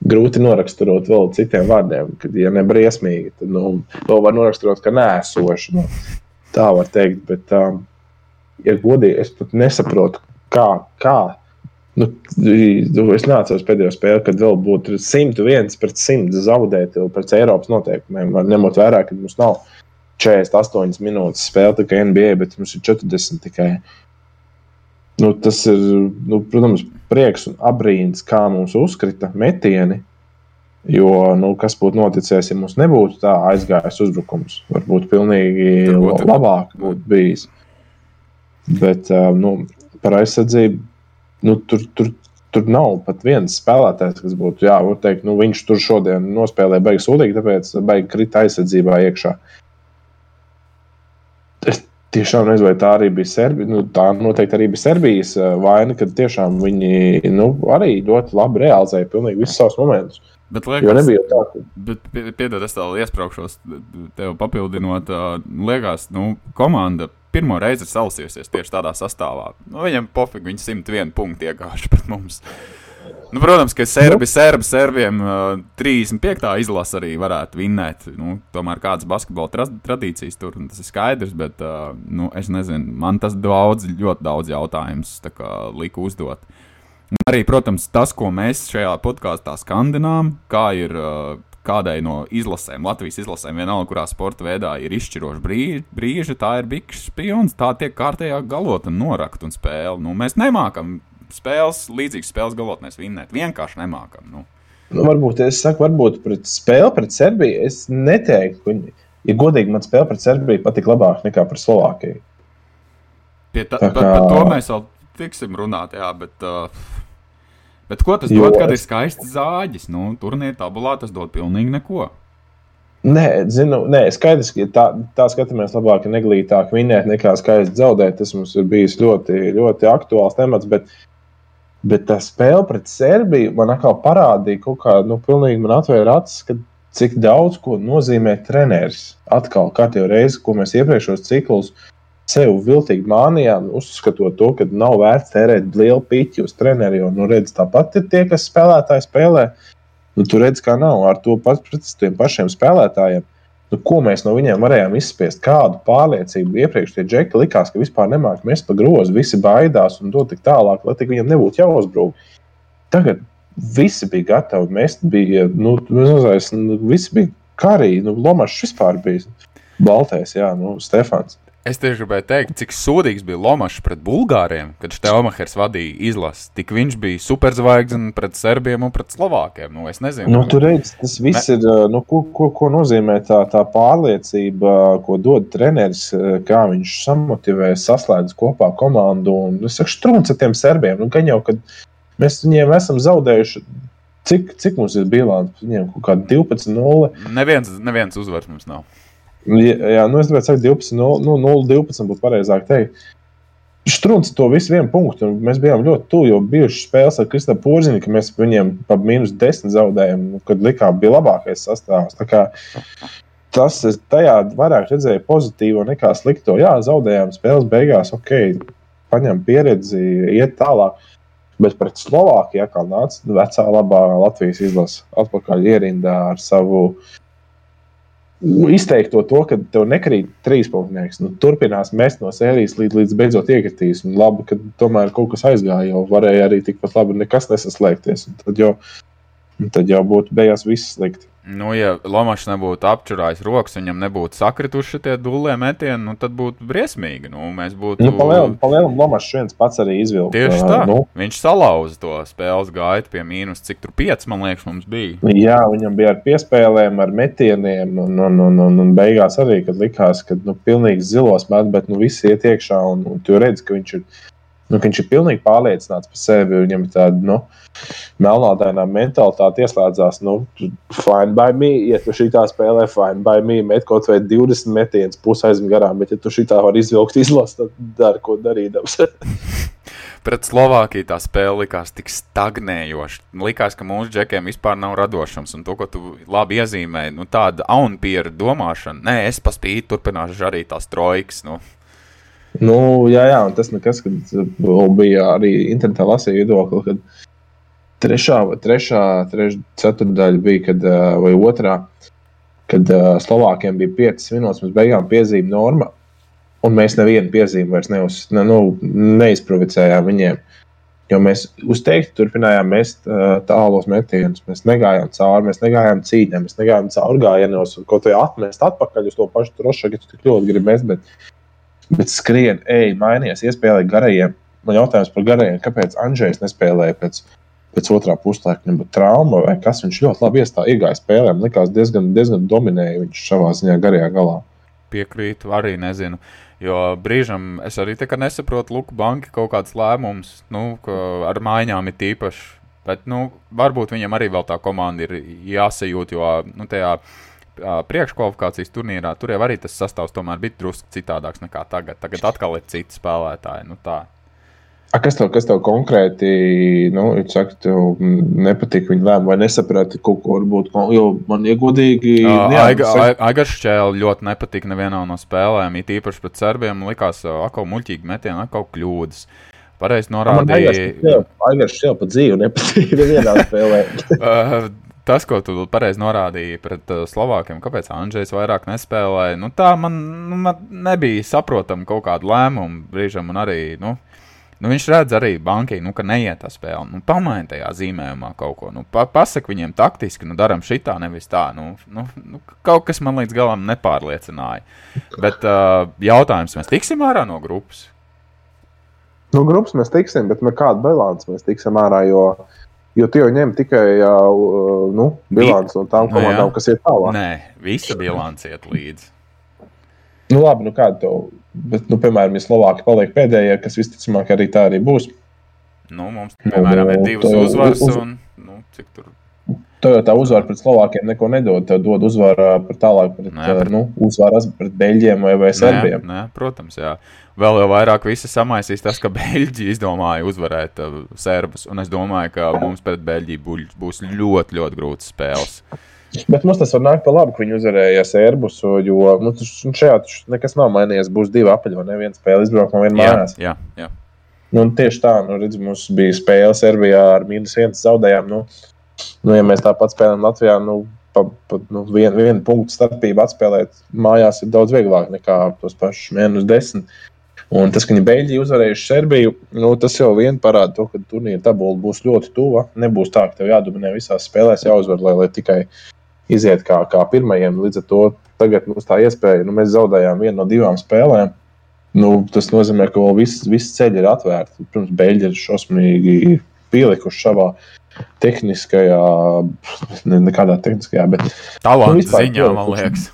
grūti noraksturot vēl citiem vārdiem, kad, ja ne briesmīgi, tad nu, to var noraksturot kā nēsošu. Nu, tā var teikt, bet, um, ja godīgi, es pat nesaprotu, kā. kā Nu, es neatceros pēdējo spēli, kad vēl būtu 101 pret 100 zaudēt pēc Eiropas noteikumiem. Ņemot vērā, ka mums nav 48 minūtes spēle tikai NBA, bet mums ir 40 tikai. Nu, tas ir, nu, protams, prieks un abrīns, kā mums uzkrita metieni. Jo, nu, kas būtu noticis, ja mums nebūtu tā aizgājis uzbrukums? Varbūt pilnīgi būtu. labāk būtu bijis. Bet nu, par aizsardzību nu, tur, tur, tur nav pat viens spēlētājs, kas būtu, jā, teikt, nu, viņš tur šodien nospēlēja beigas sūdīgi, tāpēc beigas krita aizsardzībā iekšā. Es tiešām nezinu, vai tā arī bija Serbija. Nu, tā noteikti arī bija Serbijas eh, vaina, kad tiešām viņi nu, arī ļoti labi realizēja pilnīgi visus savus momentus. Bet, liekas, jo nebija tā, ka. Bet, piedod, es tādu iesprāgšos, tev papildinot, liekas, nu, komanda pirmo reizi ir salasījusies tieši tādā sastāvā. Nu, viņam pofīgi, viņi 101 punktu iegājuši pret mums. Nu, protams, ka serbi, nu. serbi, serbiem uh, 35. izlase arī varētu vinnēt. Nu, tomēr kādas basketbola tra tradīcijas tur tas ir skaidrs, bet uh, nu, es nezinu, man tas daudz, ļoti daudz jautājumus lika uzdot. Un arī, protams, tas, ko mēs šajā podkāstā skandinām, kā ir uh, kādai no izlasēm, Latvijas izlasēm, vienalga, kurā sporta veidā ir izšķiroša brīži, brīži, tā ir bikšs spions, tā tiek kārtējā galota, norakt un spēle. Nu, mēs nemākam spēles, līdzīgas spēles galotnēs vinnēt. Vienkārši nemākam. Nu. Nu, varbūt es saku, varbūt pret spēli pret Serbiju. Es neteiktu, ka, ja godīgi, man spēle pret Serbiju patika labāk nekā pret Slovākiju. Pie tā, tā kā... par, par to mēs vēl tiksim runāt, jā, bet, uh, bet ko tas jo... dod, kad ir skaists zāģis? Nu, turnīrā tabulā tas dod pilnīgi neko. Nē, zinu, nē, skaidrs, ka tā, tā skatāmies labāk, neglītāk vinēt nekā skaisti zaudēt. Tas mums ir bijis ļoti, ļoti aktuāls temats. Bet Bet tā spēle pret Serbiju man atkal parādīja, kā nu, pilnīgi man atvēra acis, ka cik daudz ko nozīmē treneris. Atkal, kā jau reizi, ko mēs iepriekšējos ciklus sev viltīgi mānījām, uzskatot to, ka nav vērts tērēt lielu piķi uz treneri. Jo, nu, redz, tāpat ir tie, kas spēlētāji spēlē. Nu, tu redz, kā nav ar to pats pret tiem pašiem spēlētājiem. Nu, ko mēs no viņiem varējām izspiest? Kādu pārliecību iepriekš tie džeki likās, ka vispār nemāķi mest pa grozu, visi baidās un dod tik tālāk, lai tik viņam nebūtu jāuzbrūk. Tagad visi bija gatavi mest, bija, nu, nezinu, nu, visi bija karī, nu, Lomašs vispār bija Baltais, jā, nu, Stefans. Es tieši gribēju teikt, cik sūdīgs bija Lomačs pret Bulgāriem, kad Štelmachers vadīja izlasi. Tik viņš bija superzvaigznes pret Serbiem un pret Slovākiem. Nu, es nezinu, nu, tur redz, tas viss ne... ir. Nu, ko, ko, ko nozīmē tā, tā pārliecība, ko dod treneris, kā viņš samotivē, saslēdz kopā komandu. Un, es saku, strūns ar tiem serbiem. Nu, gan jau, kad mēs viņiem esam zaudējuši. Cik, cik mums ir bilants? Viņiem kaut kāda 12-0. Neviens, neviens uzvars mums nav. Jā, nu es gribētu teikt, 12, 0, nu, 0 12 būtu pareizāk teikt. Strunce to visu vienu punktu. Mēs bijām ļoti tuvu, jo bijušas spēles ar Kristofru Porziņu, ka mēs viņiem pa mīnus 10 zaudējām, kad likām bija labākais sastāvs. Tas tajā vairāk redzēja pozitīvo nekā slikto. Jā, zaudējām spēles beigās, ok, paņem pieredzi, iet tālāk. Bet pret Slovākiju atkal nāca vecā labā Latvijas izlase atpakaļ ierindā ar savu uh, izteikto to, ka tev nekrīt trīs punktnieks. Nu, turpinās mest no sērijas līdz, līdz beidzot iekritīs. Un labi, ka tomēr kaut kas aizgāja, jo varēja arī tikpat labi nekas nesaslēgties. Tad jau, tad jau būtu beigās viss slikti. Nu, ja Lomačs nebūtu apčurājis rokas, viņam nebūtu sakrituši tie dūlē metieni, nu, tad būtu briesmīgi. Nu, mēs būtu. Nu, Palielam, Lomačs viens pats arī izvilka. Tieši tā. Nu. Viņš salauza to spēles gaitu pie mīnus, cik tur 5, man liekas, mums bija. Jā, viņam bija ar piespēlēm, ar metieniem, un, un, un, un, un beigās arī, kad likās, ka nu, pilnīgi zilos met, bet nu, visi iet iekšā, un, un tu redz, ka viņš ir Nu, viņš ir pilnīgi pārliecināts par sevi. Viņam ir tāda nu, melnādainā mentalitāte, ieslēdzās. Nu, fine by me, ja tu šī tā spēlē, fine by me, met kaut vai 20 metienus, pusi aizmi garām, bet ja tu šī tā var izvilkt izlast, tad dari, ko darīdams. Pret Slovākiju tā spēle likās tik stagnējoša. Likās, ka mūsu džekiem vispār nav radošums. Un to, ko tu labi iezīmēji, nu, tāda aunpiera domāšana. Nē, es paspīju, turpināšu arī tās trojkas. Nu. Nu, jā, jā, un tas nekas, kad bija arī internetā lasīja viedokli, kad trešā, trešā, trešā ceturdaļa bija, kad, vai otrā, kad Slovākiem bija 5 minūtes, mēs beigām piezīme norma. Un mēs nevienu piezīmi vairs neuz, ne, nu, neizprovocējām viņiem. Jo mēs uzteikti turpinājām mest uh, tālos metienus. Mēs negājām cauri, mēs negājām cīņā, mēs negājām cauri gājienos, un kaut kā atmest atpakaļ uz to pašu trošu, ja tu tik ļoti gribi mest. Bet, bet skrien, ej, mainījies, iespēlēji garajiem. Man jautājums par garajiem, kāpēc Andrzejs nespēlēja pēc, pēc otrā puslaika, bija trauma vai kas. Viņš ļoti labi iestāja, iegāja spēlēm, likās diezgan, diezgan dominēja viņš savā ziņā garajā galā. Piekrītu, arī nezinu. Jo brīžam es arī nesaprotu, Luka banka kaut kādas lēmumus, nu, ar maiņām ir tīpaši. Bet, nu, varbūt viņam arī vēl tā komanda ir jāsajūt, jo nu, tajā priekškvalifikācijas turnīrā tur jau arī tas sastāvs tomēr bija drusku citādāks nekā tagad. Tagad atkal ir citi spēlētāji. Nu, tā. A, kas, tev, kas tev konkrēti nu, saka, tev nepatīk viņa lēmuma, vai nesaprati kaut ko varbūt? Jo man iegodīgi. Aigars Čēlis ļoti nepatīk nevienā no spēlēm. It īpaši pret serbiem likās, ka muļķīgi metieni, kaut kļūdas. Pareizi norādīja. Aigars Čēlis pat dzīvi nepatīk nevienā spēlē. tas, ko tu pareizi norādīji pret uh, Slovākiem, kāpēc Andrzejs vairāk nespēlēja, nu, tā man, nu, man nebija saprotama kaut kāda lēmuma brīžam, un arī nu, Nu, viņš redz arī bankai, nu, ka neiet tā spēle. Nu, Pamaini tajā zīmējumā kaut ko. Nu, pa, pasak viņiem taktiski, nu, darām šitā, nevis tā. Nu, nu, nu, kaut kas man līdz galam nepārliecināja. Bet uh, jautājums, mēs tiksim ārā no grupas? No grupas mēs tiksim, bet no kāda bilants mēs tiksim ārā? Jo, jo tie jau ņem tikai uh, nu, bilanci no tām nu komandām, nu, kas ir tālāk. Nē, visa bilants iet līdzi. Nu, labi, nu kāda tev, bet, nu, piemēram, ja Slovākija paliek pēdējā, kas visticamāk arī tā arī būs. Nu, mums, piemēram, nu, ir divas uzvaras, uz... un nu, cik tur. Tev jau tā uzvara pret Slovākiem neko nedod. Tev dod uzvaru par tālāk, pret, nē, pret... Nu, uzvaras pret Beļģiem vai, vai Serbiem. Nē, nē, protams, jā. Vēl jau vairāk visi samaisīs tas, ka Beļģija izdomāja uzvarēt uh, Serbus. Un es domāju, ka mums pret Beļģiju būs ļoti, ļoti grūts spēles. Bet mums tas var nākt par labu, ka viņi uzvarēja Sērbusu, jo nu, šajā nekas nav mainījies. Būs divi apaļi, ne viena spēle izbraukumā, viena mājās. Jā, jā. Nu, tieši tā, nu, redz, mums bija spēle Serbijā ar mīnus vienu zaudējumu. Nu, nu, ja mēs tāpat spēlējam Latvijā, nu, pa, pa, nu, vienu, vienu punktu starpību atspēlēt mājās ir daudz vieglāk nekā tos pašus mīnus desmit. Un tas, ka viņi Beļģiju uzvarējuši Serbiju, nu, tas jau vien parāda to, ka turnīra tabula būs ļoti tuva. Nebūs tā, ka tev jādominē visās spēlēs, jāuzvar, lai, lai tikai iziet kā, kā pirmajiem. Līdz ar to tagad mums tā iespēja, nu, mēs zaudējām vienu no divām spēlēm. Nu, tas nozīmē, ka vēl viss, viss ceļš ir atvērts. Pirms beigļi ir šausmīgi pielikuši savā tehniskajā, ne, nekādā tehniskajā, bet tādā nu, ziņā, man liekas.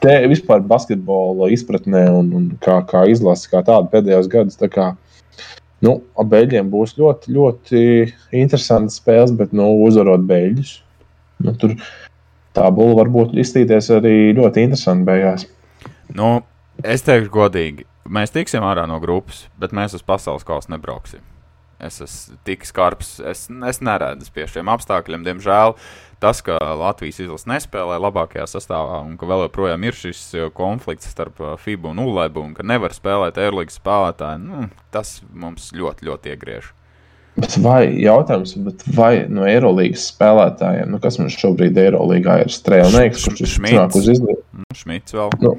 Te vispār basketbola izpratnē un, un kā, kā izlase, kā tāda pēdējos gados. Tā kā, nu, beigļiem būs ļoti, ļoti interesantas spēles, bet nu, uzvarot beigļus. Nu, tur tā būla varbūt izstīties arī ļoti interesanti beigās. Nu, es teikšu godīgi, mēs tiksim ārā no grupas, bet mēs uz pasaules kausa nebrauksim. Es esmu tik skarbs, es, es neredzu pie šiem apstākļiem. Diemžēl tas, ka Latvijas izlase nespēlē labākajā sastāvā un ka vēl joprojām ir šis uh, konflikts starp uh, FIBU un ULEBU un ka nevar spēlēt Eirolandes spēlētāji, nu, tas mums ļoti, ļoti iegriež. Bet vai jautājums, vai no Eirolandes spēlētājiem, nu, kas mums šobrīd ir Eirolandā, ir strēlnieks, kurš ir Šmits. uz izlasi? Nu, Šmits vēl. Nu,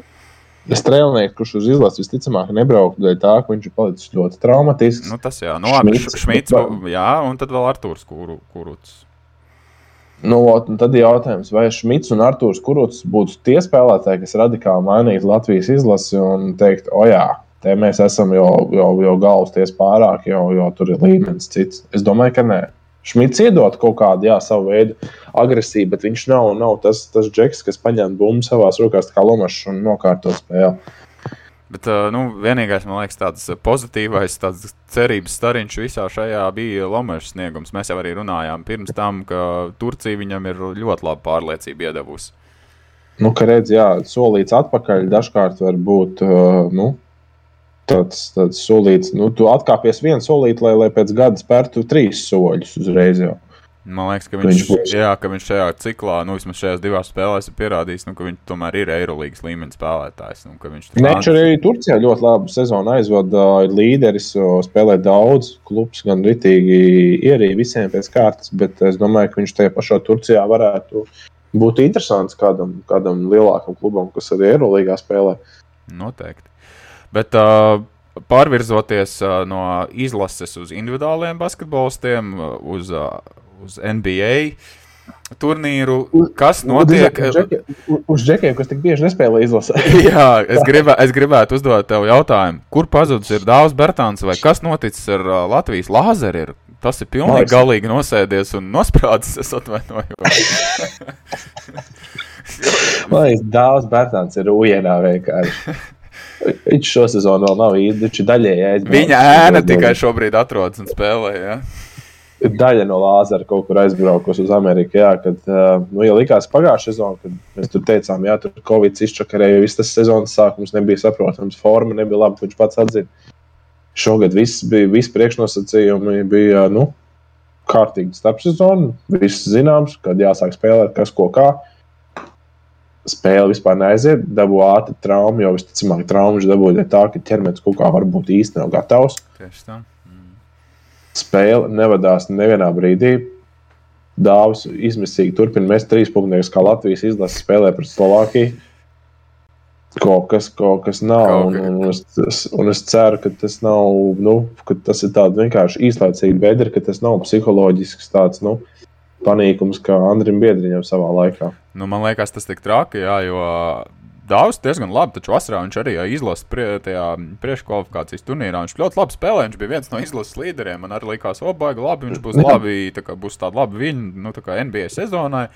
Strēlnieks, kurš uz izlases visticamāk nebrauktu dēļ tā, ka viņš ir palicis ļoti traumatisks. Nu, tas jā, nu, Šmits, Šmits, jā, un tad vēl Artūrs Kuru, Kuruts. Nu, un tad ir jautājums, vai Šmits un Artūrs Kuruts būtu tie spēlētāji, kas radikāli mainītu Latvijas izlasi un teikt, o jā, Te mēs esam jau, jau, jau galvas ties pārāk, jau, jau tur ir līmenis cits. Es domāju, ka nē. Šmits iedod kaut kādu jā, savu veidu agresiju, bet viņš nav, nav tas, tas džeks, kas paņem bumbu savā rokās, kā lomašs un nokārto spēli. Bet nu, vienīgais, man liekas, tāds pozitīvais, tāds cerības stariņš visā šajā bija Lomačs sniegums. Mēs jau arī runājām pirms tam, ka Turcija viņam ir ļoti laba pārliecība iedavusi. Nu, ka redz, jā, solīts atpakaļ dažkārt var būt, nu, tāds, tāds solīts, nu, tu atkāpies vienu solīti, lai, lai pēc gada spērtu trīs soļus uzreiz. Jau. Man liekas, ka viņš, viņš, jā, ka viņš šajā ciklā, nu, vismaz šajās divās spēlēs, ir pierādījis, nu, ka viņš tomēr ir Eirolandes līmeņa spēlētājs. Nu, viņš Nečs arī Turcijā ļoti labu sezonu aizvada, ir līderis, spēlē daudz, klubs gan ritīgi ierīja visiem pēc kārtas, bet es domāju, ka viņš tajā pašā Turcijā varētu būt interesants kādam, kādam lielākam klubam, kas arī Eirolandā spēlē. Noteikti. Bet, uh, Pārvirzoties uh, no izlases uz individuāliem basketbolistiem, uz uh, uz NBA turnīru, kas notiek. Uz džekiem, kas tik bieži nespēlē izlasē. Jā, es, gribē, es gribētu uzdot tev jautājumu, kur pazudis ir Dārzs Bērtāns vai kas noticis ar Latvijas lāzeru? Tas ir pilnīgi Mājus. galīgi nosēdies un nosprādzis. Es atvainojos. Man liekas, Dārzs Bērtāns ir ujienā vienkārši. Viņš šo sezonu vēl nav īsti, viņš ir daļēji aizbraucis. Viņa ēna tikai šobrīd atrodas un spēlē. Ja? daļa no lāzera kaut kur aizbraukusi uz Ameriku. Jā, kad, nu, ja likās pagājušā sezona, kad mēs tur teicām, jā, tur Covid izčakarēja, viss tas sezonas sākums nebija saprotams, forma nebija laba, viņš pats atzina. Šogad viss bija, visi priekšnosacījumi bija, nu, kārtīgi starpsezona, viss zināms, kad jāsāk spēlēt, kas ko kā. Spēle vispār neaiziet, dabū ātri traumu, jo visticamāk, traumu viņš dabūja tā, ka ķermenis kaut kā varbūt īsti nav gatavs. Tieši tā spēle nevadās nevienā brīdī. Dāvis izmisīgi turpina mest trīs punktus, kā Latvijas izlase spēlē pret Slovākiju. Kaut kas, kaut kas nav. Kaut un, un, es, un es ceru, ka tas nav, nu, ka tas ir tāds vienkārši īslaicīgi bedri, ka tas nav psiholoģisks tāds, nu, panīkums, kā Andrim Biedriņam savā laikā. Nu, man liekas, tas tik traki, jā, jo Dāvis diezgan labi, taču vasarā viņš arī izlasa prie, tajā priekškvalifikācijas turnīrā. Viņš ļoti labi spēlēja, viņš bija viens no izlases līderiem. Man arī likās, o, baigi labi, viņš būs labi, tā kā būs tāda laba viņa, nu, tā NBA sezonai.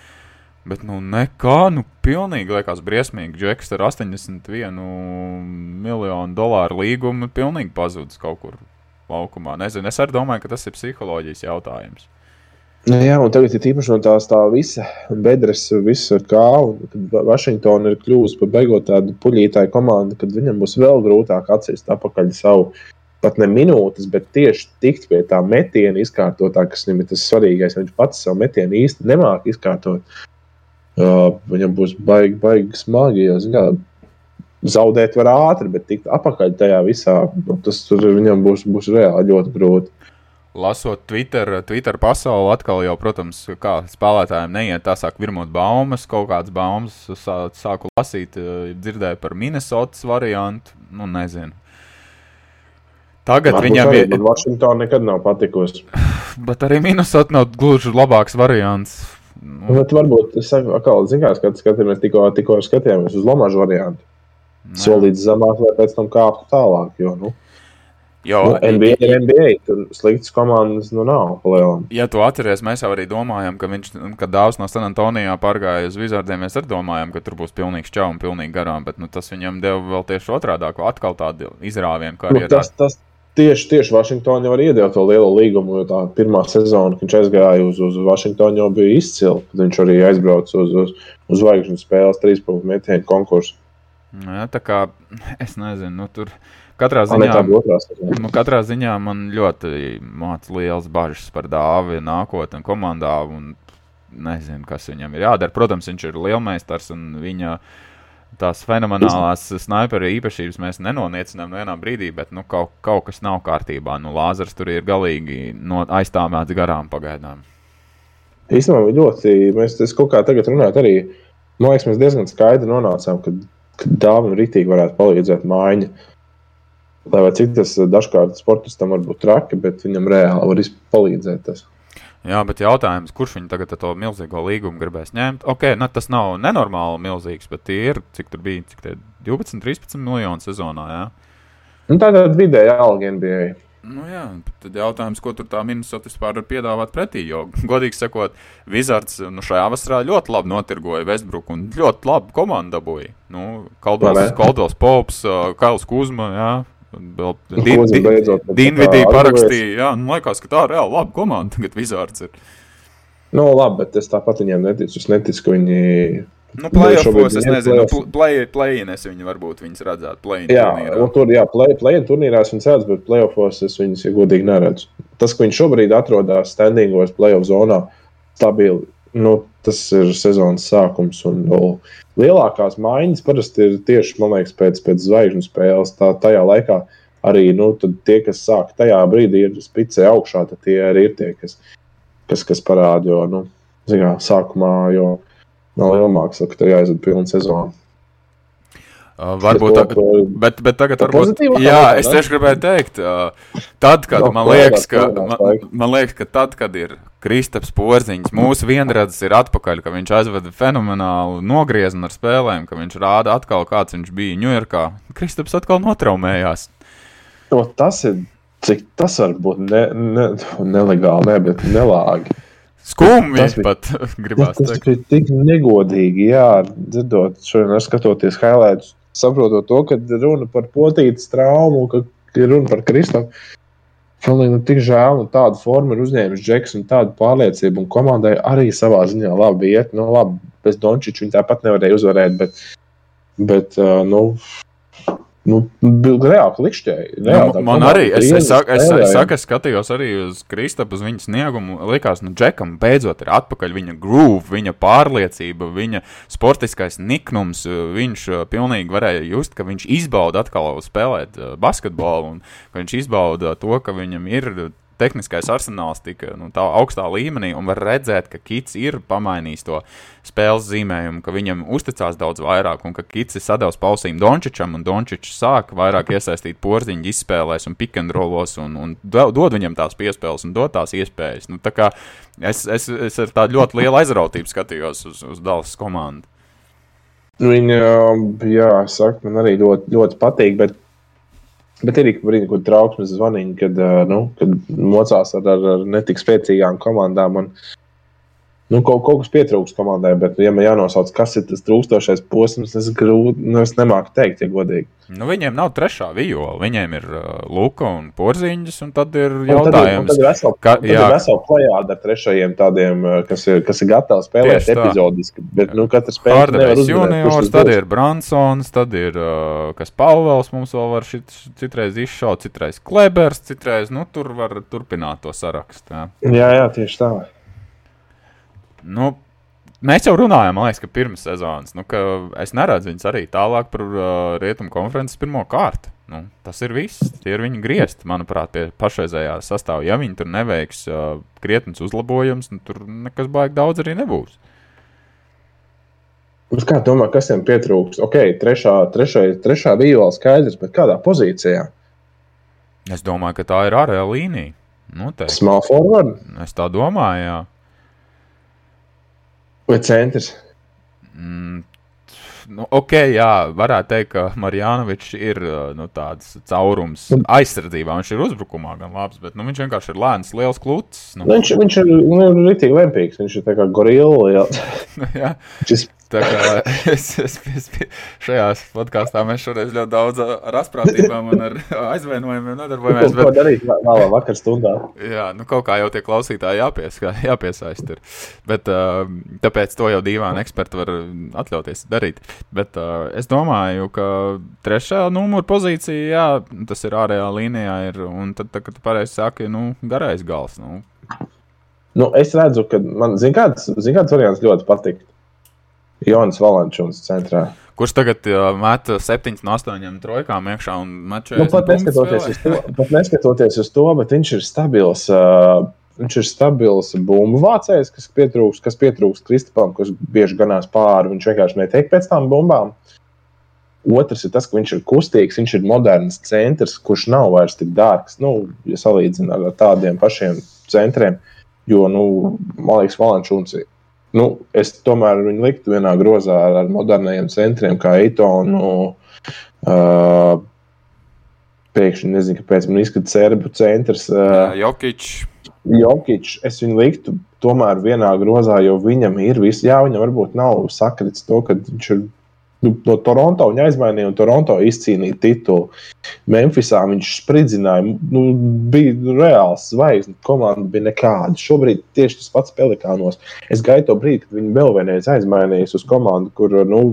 Bet, nu, nekā, nu, pilnīgi liekas briesmīgi. Džeks ar 81 miljonu dolāru līgumu pilnīgi pazudis kaut kur laukumā. Nezinu, es arī domāju, ka tas ir psiholoģijas jautājums. Nu, jā, un tagad ir īpaši no tās tā visa bedres, kālu. Kad Vašingtona ir kļuvusi par beigot tādu puļītāju komandu, kad viņam būs vēl grūtāk atcīst atpakaļ savu pat ne minūtes, bet tieši tikt pie tā metiena izkārtotā, kas viņam ir tas svarīgais. Viņš pats savu metienu īsti nemāk izkārtot. Uh, viņam būs baigi, baigi smagi. Jo, zin, kā, zaudēt var ātri, bet tikt atpakaļ tajā visā, nu, tas viņam būs, būs reāli ļoti grūti lasot Twitter, Twitter pasauli, atkal jau, protams, kā spēlētājiem neiet tā sāk virmot baumas, kaut kādas baumas sā, sāku lasīt, eh, dzirdēju par Minnesotas variantu, nu nezinu. Tagad Varbūt viņam ir. Vašingtona nekad nav patikusi. Bet arī Minnesota nav gluži labāks variants. Nu. Bet varbūt, es atkal, zināms, kad skatāmies tikko, tikko skatījāmies uz Lomažu variantu. Solīt zemāk, lai pēc tam kāptu tālāk, jo, nu. Jo, nu, NBA ir NBA. Tur sliktas komandas nu, nav. Palielam. Ja tu atceries, mēs jau arī domājām, ka viņš, kad Dāvs no San Antonijā pārgāja uz Vizardiem, mēs arī domājām, ka tur būs pilnīgs čau un pilnīgi garām, bet nu, tas viņam deva vēl tieši otrādi, atkal tādu izrāvienu karjeru. Nu, tas, tas tieši, tieši Vašingtonā jau iedeva to lielo līgumu, jo tā pirmā sezona, kad viņš aizgāja uz, uz Vašingtonu, jau bija izcila. Viņš arī aizbrauca uz, uz, uz zvaigžņu spēles, trīs punktu metienu konkursu. Nu, ja, tā kā es nezinu, nu, tur Katrā ziņā, nu, katrā ziņā man ļoti māca liels bažas par dāvi nākotnē komandā. Un nezinu, kas viņam ir jādara. Protams, viņš ir lielmeistars un viņa tās fenomenālās sniperu īpašības mēs nenoliecinām no vienā brīdī, bet nu, kaut, kaut kas nav kārtībā. Nu, Lāzers tur ir galīgi no aizstāvēts garām pagaidām. Īstenībā ļoti, mēs kaut kā tagad runājam, arī man liekas, mēs diezgan skaidri nonācām, ka, ka dāvana rītīgi varētu palīdzēt mājiņai Lai vai cik tas eh, dažkārt sportistam var būt traki, bet viņam reāli var palīdzēt. Tas. Jā, bet jautājums, kurš viņu tagad to milzīgo līgumu gribēs ņemt? Ok, ne, tas nav nenormāli milzīgs, bet tie ir, cik tur bija, cik tie 12, 13 miljonu sezonā. Jā? Nu, tā ir vidēja alga NBA. Nu, jā, tad jautājums, ko tur tā Minnesota vispār var piedāvāt pretī. Jo, godīgi sakot, Wizards nu, šajā vasarā ļoti labi notirgoja Westbrook un ļoti labi komandu dabūja. Nu, Kaldovs Pops, Kails Kuzma, jā, Dienvidī parakstīja. Jā, nu, liekas, ka tā ir reāli laba komanda. Tagad Vizārds ir. Nu, labi, bet es tāpat viņiem neticu. Es neticu, ka viņi. Nu, playoffs, es nezinu, nu, play, play-in es viņu varbūt viņas redzētu. Play jā, nu, tur, jā, play-in play turnīrā es viņus redzu, bet playoffs es viņus, ja godīgi neredzu. Tas, ka viņi šobrīd atrodas standingos playoff zonā, stabili. Nu, tas ir sezonas sākums. Un, nu, lielākās maiņas parasti ir tieši liekas, pēc, pēc zvaigžņu spēles. Tā, tajā laikā arī nu, tie, kas sāk tajā brīdī, ir spicē augšā, tad tie arī ir tie, kas, kas, kas parāda. Jo, nu, zinā, sākumā jau nav liela māksla, ka tur jāiziet pilna sezona. Uh, varbūt, tā, bet, bet tagad, varbūt, jā, es tieši gribēju teikt, uh, tad, kad man liekas, ka, man, man liekas, ka tad, kad ir Kristaps Porziņš, mūsu vienredzes ir atpakaļ, ka viņš aizveda fenomenālu nogriezienu ar spēlēm, ka viņš rāda atkal, kāds viņš bija Ņujorkā. Kristaps atkal notraumējās. To tas ir, cik tas var būt ne, ne, nelegāli, ne, bet nelāgi. Skumji tas bija, pat gribās teikt. Tas bija tik negodīgi, jā, dzirdot, šodien skatoties highlights saprotot to, ka runa par potītas traumu, ka runa par Kristapu. Man liekas, nu, tik žēl, un tādu formu ir uzņēmis Džeks, un tādu pārliecību, un komandai arī savā ziņā labi iet. Nu, labi, bez Dončiča viņa tāpat nevarēja uzvarēt, bet, bet nu, Nu, reāli klikšķēji. Nu, man arī, es, es, saku, es, es, saku, es skatījos arī uz Kristapu, uz viņa sniegumu. Likās, nu, Džekam beidzot ir atpakaļ viņa groove, viņa pārliecība, viņa sportiskais niknums. Viņš uh, pilnīgi varēja just, ka viņš izbauda atkal spēlēt uh, basketbolu un ka viņš izbauda to, ka viņam ir tehniskais arsenāls tika nu, tā augstā līmenī, un var redzēt, ka Kits ir pamainījis to spēles zīmējumu, ka viņam uzticās daudz vairāk, un ka Kits ir sadavs pausīm Dončičam, un Dončičs sāk vairāk iesaistīt porziņu izspēlēs un pikendrolos, un, un dod viņam tās piespēles un dod tās iespējas. Nu, tā es, es, es ar tādu ļoti lielu aizrautību skatījos uz, uz Dallas komandu. Viņa, jā, saka, man arī ļoti, ļoti patīk, bet Bet ir brīdi, kad trauksmes zvaniņi, kad, nu, kad mocās ar, ar, ar netik spēcīgām komandām. Un, Nu, kaut, kaut kas pietrūks komandai, bet, ja man jānosauc, kas ir tas trūkstošais posms, es, grūti, nu, es nemāku teikt, ja godīgi. Nu, viņiem nav trešā viola. Viņiem ir uh, Luka un Porziņš, un tad ir jautājums, kāda ir vesela ka, vesel plējāda ar trešajiem tādiem, kas ir, kas ir gatavi spēlēt epizodiski. Bet, nu, katrs spēlē Hardavejs juniors, tad ir Bransons, tad ir, uh, kas Pavels mums vēl var šit, citreiz izšaut, citreiz Klebers, citreiz, nu, tur var turpināt to sarakstu. Jā, jā, jā tieši tā. Nu, Mēs jau runājām, man liekas, ka pirms sezonas, nu, ka es neredzu viņus arī tālāk par uh, rietumu konferences pirmo kārtu. Nu, tas ir viss. Tie ir viņi griezti, manuprāt, pie pašreizējā sastāvā. Ja viņi tur neveiks uh, krietnes uzlabojumus, nu, tur nekas baigi daudz arī nebūs. Uz kā domā, kas viņam pietrūks? Ok, trešā, trešā, trešā viola skaidrs, bet kādā pozīcijā? Es domāju, ka tā ir ārējā līnija. Nu, Small forward? Es tā domāju, jā. Vai centrs? Mm, nu, ok, jā, varētu teikt, ka Marjanovičs ir nu, tāds caurums aizsardzībā. Viņš ir uzbrukumā gan labs, bet nu, viņš vienkārši ir lēns, liels klūcis. Nu. Viņš, viņš ir nu, rītīgi lempīgs. Viņš ir kā gorilla. Jā. Viņš es, es, es, šajā podkāstā mēs šoreiz ļoti daudz ar asprātībām un ar aizvainojumiem nodarbojamies. Bet, ko darīt vēlā vakar stundā? Jā, nu kaut kā jau tie klausītāji jāpies, jāpiesaist ir. Bet tāpēc to jau dīvāni eksperti var atļauties darīt. Bet es domāju, ka trešā numura pozīcija, jā, tas ir ārējā līnijā, ir, un tad, tad kad tu pareizi saki, nu, garais gals. Nu. Nu, es redzu, ka man, zin kāds, zin kāds variants ļoti patīk. Jonas Valančuns centrā. Kurš tagad uh, met 7 no 8 trojkām iekšā un mačā? Nu, pat, neskatoties uz to, pat neskatoties uz to, bet viņš ir stabils. Uh, viņš ir stabils bumbu vācējs, kas pietrūks, kas pietrūks Kristapam, kas bieži ganās pāri. Viņš vienkārši netiek pēc tām bumbām. Otrs ir tas, ka viņš ir kustīgs, viņš ir moderns centrs, kurš nav vairs tik dārgs. Nu, ja salīdzinām ar tādiem pašiem centriem, jo, nu, man liekas, Valančuns nu, es tomēr viņu liktu vienā grozā ar, ar moderniem centriem, kā Eitonu. Uh, pēkšņi nezinu, kāpēc man izskatās serbu centrs. Uh, Jokic. Jokic. Es viņu liktu tomēr vienā grozā, jo viņam ir viss. Jā, viņam varbūt nav sakrits to, ka viņš ir nu, no Toronto viņa aizmainīja, un Toronto izcīnīja titulu. Memphisā viņš spridzināja, nu, bija reāls zvaigznes, komanda bija nekāda. Šobrīd tieši tas pats Pelikānos. Es gaidu to brīdi, kad viņi vēl vienreiz aizmainīs uz komandu, kur nu,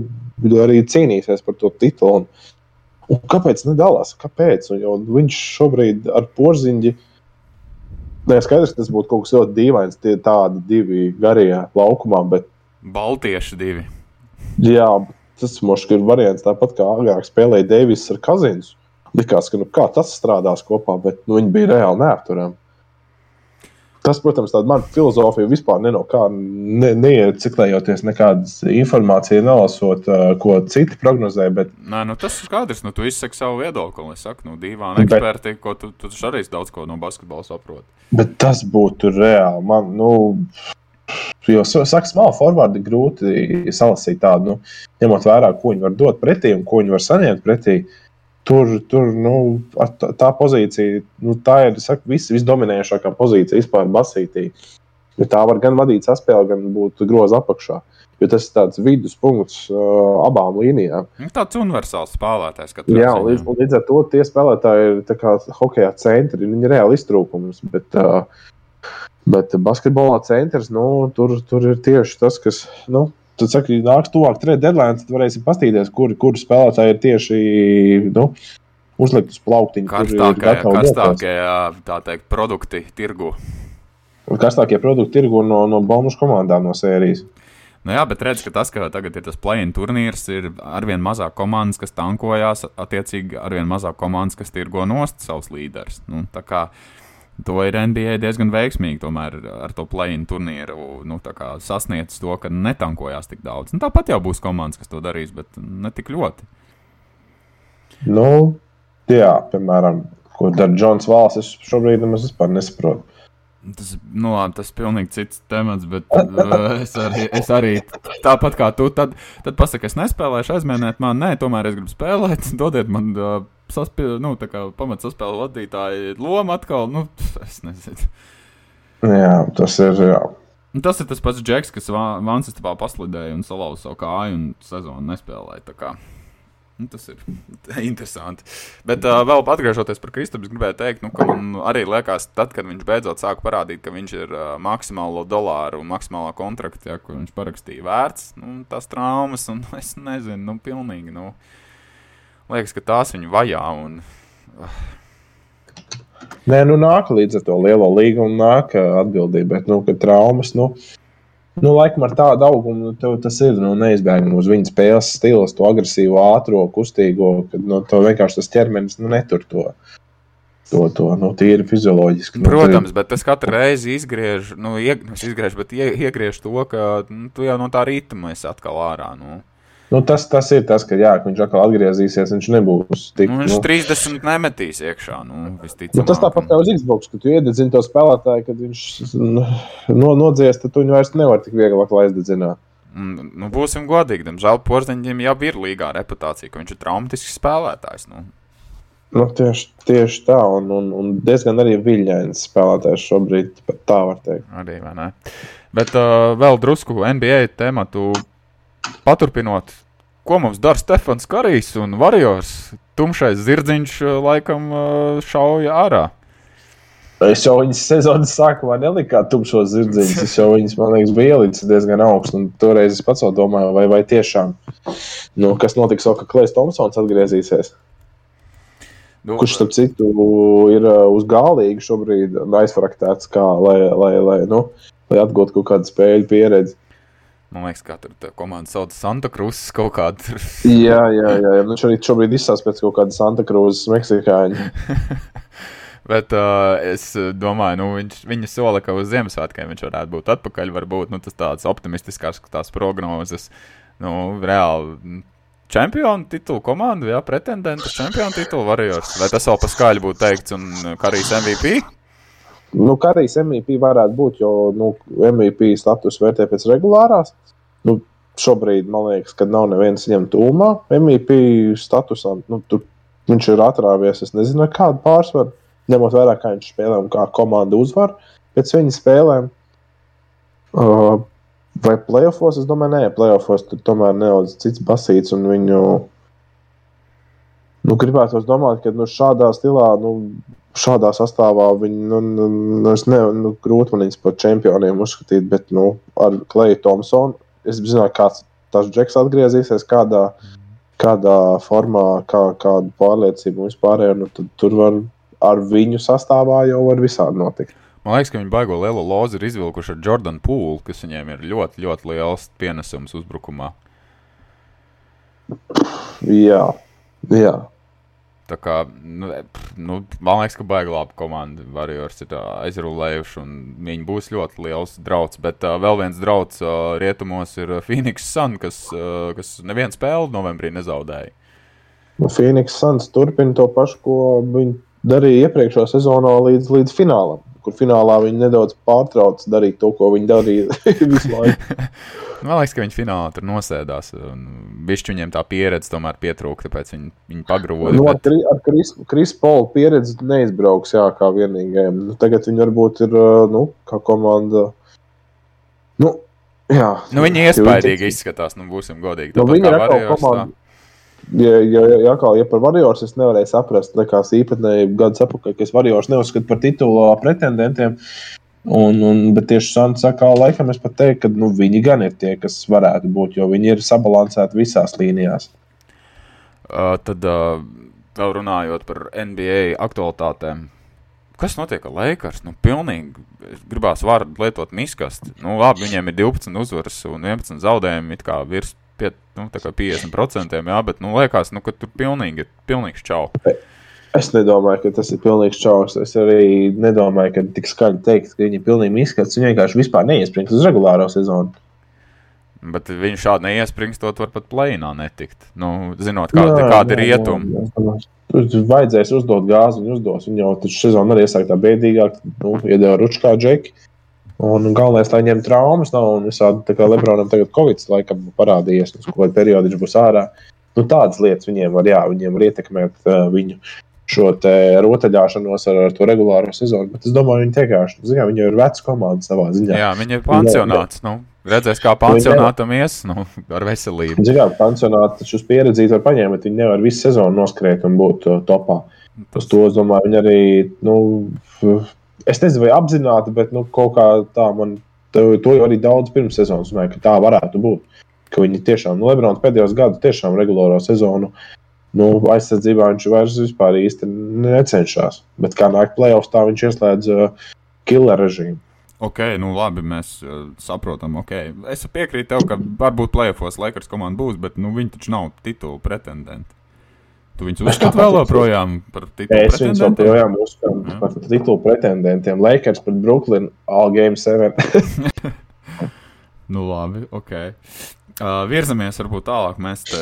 arī cīnīsies par to titulu. Un, un kāpēc nedalās? Kāpēc? Un, viņš šobrīd ar porziņģi Nē, skaidrs, ka tas būtu kaut kas ļoti dīvains. Tie tādi divi garie laukumā, bet. Baltieši divi. Jā, tas mošs ir variants tāpat kā agrāk spēlēja Deivis ar Kazinu. Likās, ka nu, kā tas strādās kopā, bet nu, viņi bija reāli neapturami. Tas, protams, tāda mana filozofija vispār ne no kā ne, neieciklējoties nekādas informācijas, nelasot, uh, ko citi prognozē. Bet... Nē, nu, tas ir skaidrs. Nu, tu izsaki savu viedokli. Es saku, nu, dīvaini eksperti, bet... ko tu, tu arī daudz ko no basketbola saproti. Bet tas būtu reāli. Man, nu, jo, saka, smalki forwardi grūti salasīt tādu, nu, ņemot vērā, ko viņi var dot pretī un ko viņi var saņemt pretī. Tur, tur nu, tā pozīcija, nu, tā ir saku, vis, visdominējošākā pozīcija vispār basītī. Jo tā var gan vadīt saspēli, gan būt groza apakšā. Jo tas ir tāds viduspunkts uh, abām līnijām. Nu, tāds universāls spēlētājs. Jā, līdz, līdz ar to tie spēlētāji ir kā hokeja centri. Viņi ir reāli iztrūkums. Bet, uh, bet basketbolā centrs, nu, tur, tur ir tieši tas, kas. Nu, Tad, saka, nāks tuvāk trešajai deadline, tad varēsim paskatīties, kuri kur spēlētāji ir tieši nu, uzlikt uz plauktiņa. Karstākie, karstākie tā teikt, produkti tirgu. Karstākie produkti tirgu no, no Balmušu komandām no sērijas. Nu jā, bet redz, ka tas, ka tagad ir tas play-in turnīrs, ir arvien mazāk komandas, kas tankojās, attiecīgi arvien mazāk komandas, kas tirgo nost savus līderus. Nu, tā kā uh, To ir NBA diezgan veiksmīgi tomēr ar to play-in turnīru nu, sasniedzis to, ka netankojās tik daudz. Nu, tāpat jau būs komandas, kas to darīs, bet ne tik ļoti. Nu, jā, piemēram, ko dara Džons Vāls, es šobrīd nemaz nesaprotu. Tas, nu, labi, tas ir pilnīgi cits temats, bet uh, es, arī, es arī tāpat kā tu, tad, tad pasaku, es nespēlēšu, aizmēģiniet man, nē, tomēr es gribu spēlēt, dodiet man uh, saspēle, nu, tā kā pamatsaspēle vadītāja loma atkal, nu, es nezinu. Jā, tas ir, jā. Tas ir tas pats Džeks, kas Vansistā paslidēja un salauza savu kāju un sezonu nespēlēja. Nu, tas ir interesanti. Bet uh, vēl atgriežoties pie Kristapes, gribēju teikt, nu, ka man arī liekas, tad, kad viņš beidzot sāka parādīt, ka viņš ir uh, maksimālo dolāru un maksimālā kontrakta, ja, ko viņš parakstīja, vērts, nu, tās traumas, un es nezinu, nu, pilnīgi. Nu, uh, liekas, ka tās viņu vajā. Un, uh. Nē, nu nāk līdz ar to lielo līgumu, nāk atbildība, bet, nu, traumas, nu, nu laikam ar tādu augumu, nu, tas ir, nu, neizbēgami uz viņa spēles stils, to agresīvo, ātro, kustīgo, kad, nu, tev vienkārši tas ķermenis, nu, netur to. To, to nu, tīri fizioloģiski. Nu, Protams, tev... bet tas katru reizi izgriež, nu, ieg, izgriež, bet ie, iegriež to, ka nu, tu jau no tā rītuma esi atkal ārā. Nu. Nu, tas, tas ir tas, ka, jā, viņš atkal atgriezīsies. Viņš nebūs tik. Nu, viņš nu, 30 nemetīs iekšā. Nu, nu, tas tāpat kā uz Xbox, ka tu iededzini to spēlētāju, kad viņš no, nodzies, tad viņu vairs nevar tik viegli aizdedzināt. Nu, būsim godīgi. Diemžēl Porziņģim jau ir līgā reputācija, ka viņš ir traumatisks spēlētājs. Nu. Nu, tieši, tieši tā, un, un, un diezgan arī viļņains spēlētājs šobrīd, tā var teikt. Arī? Bet uh, vēl drusku NBA tematu paturpinot ko mums dara Stefans Karijs un Varjors? Tumšais zirdziņš eh, laikam eh, šauja ārā. Es jau viņas sezonas sākumā neliku tumšos zirdziņus. Es jau viņas, man liekas, bija ielicis diezgan augstu. Toreiz es pats domāju, vai, vai tiešām, nu, kas notiks, kad Klais Thompsons atgriezīsies. Nu, Kurš, starp citu, ir eh, uz galīgi šobrīd aizfraktēts, kā, lai, lai, lai, nu, lai atgūtu kaut kādu spēļu pieredzi. Man liekas, kā tur komanda sauc Santa Cruz kaut kādu. jā, jā, jā. Viņš arī šobrīd izsāc pēc kaut kāda Santa Cruz meksikāņa. Bet uh, es domāju, nu, viņš, viņa sola, ka uz Ziemassvētkiem viņš varētu būt atpakaļ. Varbūt nu, tas tāds optimistisks, tās prognozes. Nu, reāli čempionu titulu komandu, jā, pretendenti uz čempionu titulu varējos. Vai tas vēl pa skaļi būtu teikts un Karīs MVP? Nu, Karīs MVP varētu būt, jo nu, MVP status vērtē pēc regulārās. Nu, šobrīd man liekas, ka nav neviens viņam tūmā. MVP statusā nu, tur, viņš ir atrāvies. Es nezinu, kādu pārsvaru, ņemot vērā, kā viņš spēlē un kā komanda uzvar pēc viņa spēlēm. Uh, vai playoffs? Es domāju, nē, playoffs tur tomēr nedaudz cits basīts un viņu. Nu, gribētu domāt, ka nu, šādā stilā nu, šādā sastāvā viņi nu, nu, nu, ne, nu, grūti man viņus par čempioniem uzskatīt, bet nu, ar Kleju Thompsonu es zinu, kāds tas džeks atgriezīsies, kādā, kādā formā, kā, kādu pārliecību vispār. Nu, tur var ar viņu sastāvā jau var visādi notikt. Man liekas, ka viņi baigo lielu lozi ir izvilkuši ar Jordanu Pūlu, kas viņiem ir ļoti, ļoti liels pienesums uzbrukumā. Jā, jā. Tā kā, nu, pff, nu, man liekas, ka baigi labi komanda. Warriors ir aizrulējuši, un viņi būs ļoti liels draugs. Bet uh, vēl viens draugs uh, rietumos ir Phoenix Sun, kas, uh, kas nevienu spēli novembrī nezaudēja. Nu, Phoenix Suns turpina to pašu, ko viņi darīja iepriekšējā sezonā līdz, līdz finālam. Kur finālā viņi nedaudz pārtrauca darīt to, ko viņi darīja visu laiku. Man liekas, ka viņi finālā tur nosēdās. Bišķi viņiem tā pieredze tomēr pietrūka, tāpēc viņi, viņi pagrūda. Nu, bet... Ar Kris- Krisu Polu pieredzi neizbrauks, jā, kā vienīgajam. Nu, tagad viņi varbūt ir, nu, kā komanda. Nu, jā. Nu, viņi iespaidīgi izskatās, nu, būsim godīgi. Nu, viņi kā ir atkal Warriors, tā. Ja, ja, ja, atkal, ja par Warriors es nevarēju saprast, likās īpatnēji gadus atpakaļ, ka es Warriors neuzskatu par titula pretendentiem. Un, un, bet tieši Sants saka, laikam es pat teiktu, ka nu, viņi gan ir tie, kas varētu būt, jo viņi ir sabalansēti visās līnijās. Uh, tad uh, vēl runājot par NBA aktualitātēm. Kas notiek ar Lakers? Nu, pilnīgi gribās vārdu lietot miskasti. Nu, labi, viņiem ir 12 uzvaras un 11 zaudējumi, it kā virs pie, nu, tā kā 50%, jā, bet, nu, liekas, nu, ka tur pilnīgi ir pilnīgs čau. Es nedomāju, ka tas ir pilnīgs čaurs. Es arī nedomāju, ka tik skaļi teikt, ka viņi ir pilnīgi izskats. Viņi vienkārši vispār neiesprings uz regulāro sezonu. Bet viņš šādi neiespringstot, var pat plēnā netikt. Nu, zinot, kāda, jā, kāda ir rietuma. Tur vajadzēs uzdot gāzi, viņi uzdos. Viņi jau taču sezonu arī iesākt tā bēdīgāk, nu, iedeva ručkā džeki. Un galvenais, lai ņemtu traumas, nav un visādi tā kā Lebronam tagad Covid laikam parādījies, uz kādu periodu viņš būs ārā. Nu, tādas lietas viņiem var, jā, viņiem var ietekmēt uh, viņu šo rotaļāšanos ar, ar to regulāro sezonu. Bet es domāju, viņi vienkārši, zināmā viņi jau ir veca komanda savā ziņā. Jā, viņi ir pansionāts. Nu, redzēs, kā pansionātam ies nu, ar veselību. Zinām, pansionāti taču uz pieredzīti var paņemt, bet viņi nevar visu sezonu noskriet un būt uh, topā. Uz to es domāju, viņi arī, nu, es nezinu, vai apzināti, bet nu, kaut kā tā man, to to jau arī daudz pirms sezonas runāja, ka tā varētu būt. Ka viņi tiešām, nu, Lebrons pēdējos gados tiešām regulāro sezonu, nu, aizsardzībā viņš vairs vispār īsti necenšas. Bet kā nāk playoffs, tā viņš ieslēdz uh, killer režīmu. Ok, nu labi, mēs uh, saprotam. Okay. Es piekrītu tev, ka varbūt plēsofos Lakers komanda būs, bet nu, viņi taču nav titula pretendenti. Tu viņus uzskati vēl joprojām par titulu Es viņus joprojām uzskatu par titulu pretendentiem. Lakers pret Brooklyn, all game 7. Nu labi, ok. Uh, virzamies varbūt tālāk. Mēs, te,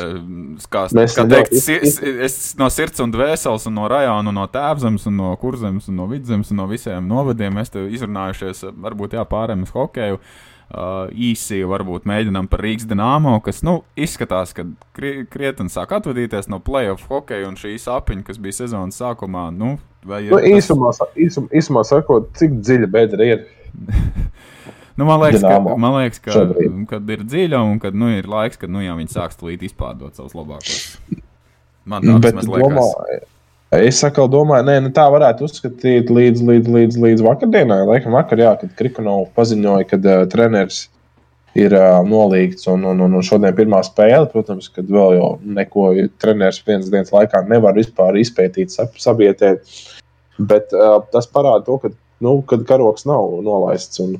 kā, Mēs kā teikt, si, es no sirds un dvēseles, un no rajona, no tēvzemes, un no kurzemes, un no vidzemes, un no visiem novadiem mēs te izrunājušies, varbūt jā, pārējiem uz hokeju. Uh, īsi varbūt mēģinām par Rīgas dīnāmo, kas nu, izskatās, ka kri krietni sāk atvadīties no playoff hokeja un šī sapiņa, kas bija sezonas sākumā. Nu, vai ir Nu, tas- īsumā, sa- īsum, īsumā sakot, cik dziļa bedra ir. Nu, man liekas, ka, Dinamo man liekas ka, kad ir dziļa un kad nu, ir laiks, kad nu, jau viņi sāks tūlīt izpārdot savus labākos. Man vismaz liekas. domāju, es atkal domāju, nē, nu, tā varētu uzskatīt līdz, līdz, līdz, līdz vakardienai. Laikam, vakar, jā, kad Krikunovs paziņoja, ka uh, treneris ir uh, nolīgts un, un, un, un šodien pirmā spēle, protams, kad vēl jau neko treneris vienas dienas laikā nevar vispār izpētīt, sap, sabietēt. Bet uh, tas parāda to, ka nu, kad karoks nav nolaists un,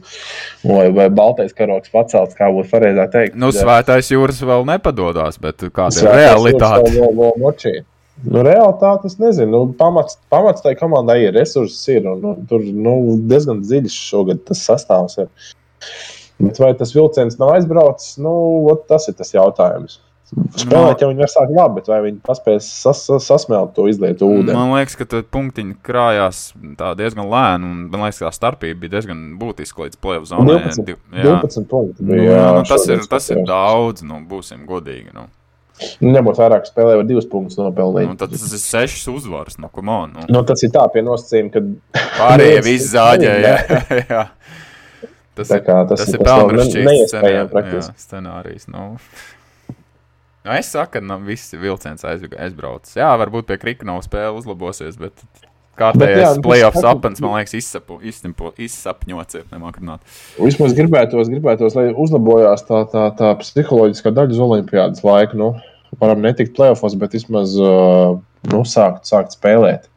vai, vai baltais karoks pacelts, kā būtu pareizāk teikt. Nu, svētais jūras vēl nepadodas, bet kāda ir realitāte? vēl- vēl močī. Nu, realitāte, es nezinu. Nu, pamats, pamats tai komandai ir, resursi ir. Un, un, tur nu, diezgan dziļš šogad tas sastāvs ir. Bet vai tas vilciens nav aizbraucis? Nu, ot, tas ir tas jautājums. Spēlēt jau viņi var sākt labi, bet vai viņi paspēs sas, sas, sasmelt to izlietu ūdeni? Man liekas, ka tur punktiņi krājās tā diezgan lēni, un man liekas, ka tā starpība bija diezgan būtiska līdz plēvu zonai. 12, Div- jā. 12 punkti. Nu, Bija, jā, jā, nu, tas, ir, tas ir daudz, nu, būsim godīgi. Nu. Ņemot vērā, ka spēlē var divus punktus nopelnīt. Nu, tad tas ir sešas uzvaras. Nu, come on, nu. Nu, tas ir tā pie nosacījuma, ka Pārējie visi zāģē. Jā, jā. Tas Tā ir, kā tas tas ir vēl ne- scenārijs. Nu. Nu, es saku, ka nu, viss vilciens aiz, aizbraucis. Jā, varbūt pie krika nav spēle uzlabosies, bet kārtējais nu, playoff tas- sapnis, man liekas, izsapu, izsnipo, izsapņots. runāt. Vismaz gribētos, gribētos, lai uzlabojās tā, tā, tā psiholoģiskā daļa uz Olimpijas laika. Nu, varam netikt plēsofos, bet vismaz nu, sākt, sākt spēlēt.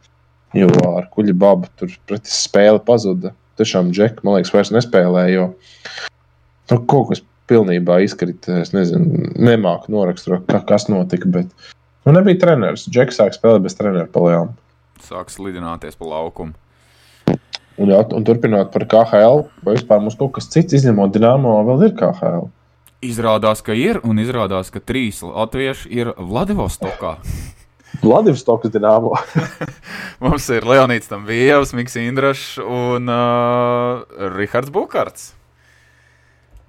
Jo ar kuģi babu tur pretī spēle pazuda. tiešām Džeku, man liekas, vairs nespēlē, jo nu, kaut kas pilnībā izkrita. Es nezinu, nemāku noraksturot, ka, kas notika, bet nu, nebija treneris. Džeks sāk spēlēt bez treneru palēm. Sāk slidināties pa laukumu. Un, jā, un turpinot par KHL, vai vispār mums kaut kas cits, izņemot Dienāmo, vēl ir KHL? Izrādās, ka ir, un izrādās, ka trīs latvieši ir Vladivostokā. Vladivstokas Dienāmo. Mums ir Leonīds Tamvievs, Miks Indrašs un uh, Rihards Bukārts.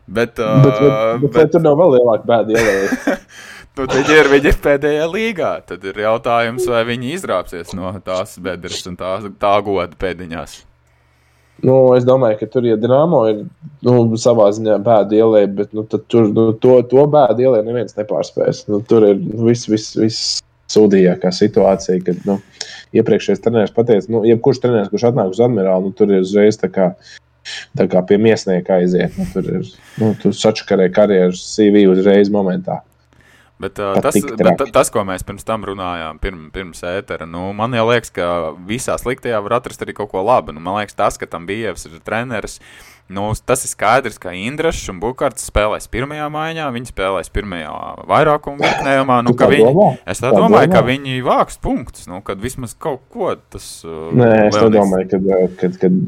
Bet, uh, bet, bet, bet, bet tur nav vēl lielāka bēda. nu, viņi, ir, viņi ir pēdējā līgā. Tad ir jautājums, vai viņi izrāpsies no tās bedres un tā, tā goda pēdiņās. Nu, es domāju, ka tur, ja Dienāmo ir nu, savā ziņā bēda ielē, bet nu, tur nu, to, to bēdu ielē neviens nepārspēs. Nu, tur ir viss, viss, viss sūdīgākā situācija, kad nu, iepriekšējais treneris pateica, nu, jebkurš treneris, kurš atnāk uz admirālu, nu, tur ir uzreiz tā kā, tā kā pie miesnieka aiziet. Nu, tur ir nu, sačakarē karjeras CV uzreiz momentā. Bet, uh, tas, bet tas, ko mēs pirms tam runājām, pirm, pirms ētera, nu, man liekas, ka visā sliktajā var atrast arī kaut ko labu. Nu, man liekas, tas, ka tam bija treneris. Uh, Nu, tas ir skaidrs, ka Indrašs un Bukārts spēlēs pirmajā maiņā, viņi spēlēs pirmajā vairākuma virknējumā. Nu, tā viņi, domā? es tā, tā domāju, domā? ka viņi vāks punktus, nu, kad vismaz kaut ko tas. Uh, Nē, es domāju, kad, kad, kad,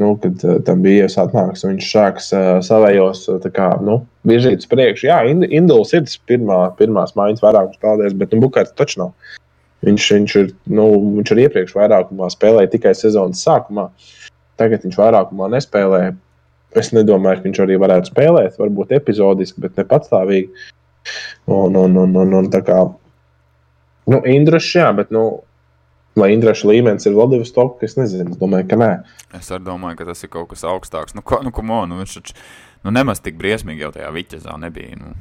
nu, kad tam bija iesāknāks, viņš sāks uh, savējos kā, nu, virzīt uz priekšu. Jā, Induls ir tas pirmā, pirmās maiņas vairākums spēlēs, bet nu, Bukārts taču nav. Viņš, viņš, ir, nu, viņš ir iepriekš vairākumā spēlēja tikai sezonas sākumā. Tagad viņš vairākumā nespēlē. Es nedomāju, ka viņš arī varētu spēlēt, varbūt epizodiski, bet ne patstāvīgi. Un, un, un, un, un tā kā nu, Indrašs, jā, bet nu, vai Indraša līmenis ir Vladivostok, es nezinu, es domāju, ka nē. Es arī domāju, ka tas ir kaut kas augstāks. Nu, ko, nu, komo, nu, viņš taču nu, nemaz tik briesmīgi jau tajā Viķezā nebija. Nu.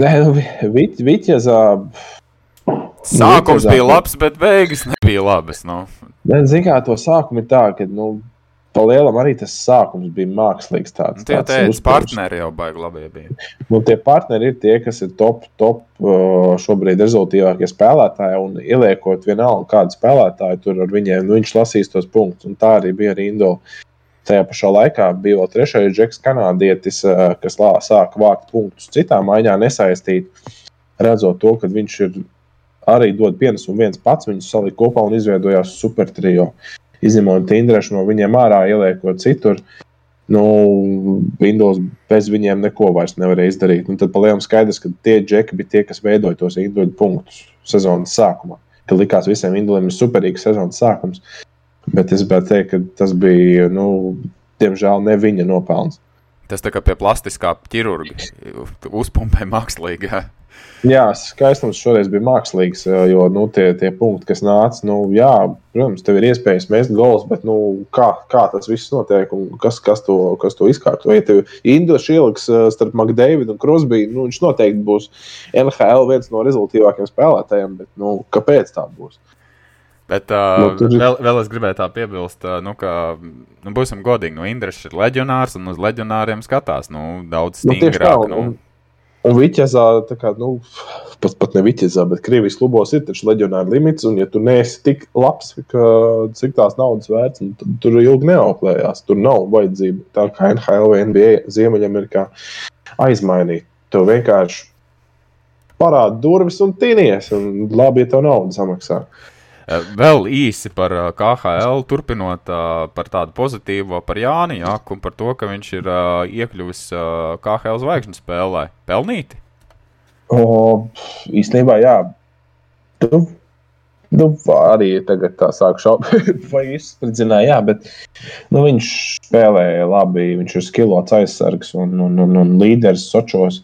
Nē, nu, Viķezā. Viķezā Sākums bija labs, bet beigas nebija labas. Nu. Ziniet, kā to sākumu ir tā, ka nu, Palielam arī tas sākums bija mākslīgs. Tāds, nu, tie tāds partneri jau baigi labi bija. Nu, tie partneri ir tie, kas ir top, top šobrīd rezultātīvākie spēlētāji. Un ieliekot vienalga kādu spēlētāju, tur ar viņiem nu, viņš lasīs tos punktus. Un tā arī bija ar Indo. Tajā pašā laikā bija vēl trešais džeks, kanādietis, kas lā, sāka vākt punktus citā maiņā, nesaistīt, redzot to, ka viņš ir arī dod pienesumu viens pats, viņus salika kopā un izveidojās super trio izņemot Tinderu no viņiem ārā, ieliekot citur. Nu, Windows bez viņiem neko vairs nevarēja izdarīt. Un tad palielam skaidrs, ka tie džeki bija tie, kas veidoja tos individuālus punktus sezonas sākumā. Ka likās visiem individuāliem ir superīgs sezonas sākums. Bet es gribētu teikt, ka tas bija, nu, diemžēl, ne viņa nopelns. Tas tā kā pie plastiskā ķirurga uzpumpē mākslīgi. Jā. Jā, skaistums šoreiz bija mākslīgs, jo nu, tie, tie punkti, kas nāca, nu, jā, protams, tev ir iespējas mest gols, bet nu, kā, kā tas viss notiek un kas, kas, to, kas to izkārto? Ja tev Indus ieliks starp McDavidu un Krosbiju, nu, viņš noteikti būs NHL viens no rezultātīvākajiem spēlētājiem, bet nu, kāpēc tā būs? Bet uh, nu, ir... vēl, vēl es gribēju tā piebilst, uh, nu, ka, nu, būsim godīgi, nu, Indrišs ir leģionārs un uz leģionāriem skatās, nu, daudz nu, stingrāk. Nu, Un Viķezā, kā, nu, pat, pat ne Viķezā, bet Krievijas klubos ir taču leģionāra limits, un ja tu neesi tik labs, ka, cik tās naudas vērts, nu, tad tur ilgi neauklējās. Tur nav vajadzība tā kā NHL vai NBA Ziemeļamerikā aizmainīt. Tev vienkārši parāda durvis un tīnies, un labi, ja tev nauda samaksā. Uh, vēl īsi par eh, KHL, turpinot eh, par tādu pozitīvu par Jāni Jaku un par to, ka viņš ir iekļuvis KHL zvaigžņu spēlē. Pelnīti? O, īstenībā, jā. Tu, nu, arī tagad tā sāk šaubīt, vai izspridzināja, jā, bet nu, viņš spēlēja labi. Viņš ir skilots aizsargs un, un, un, un līderis Sočos.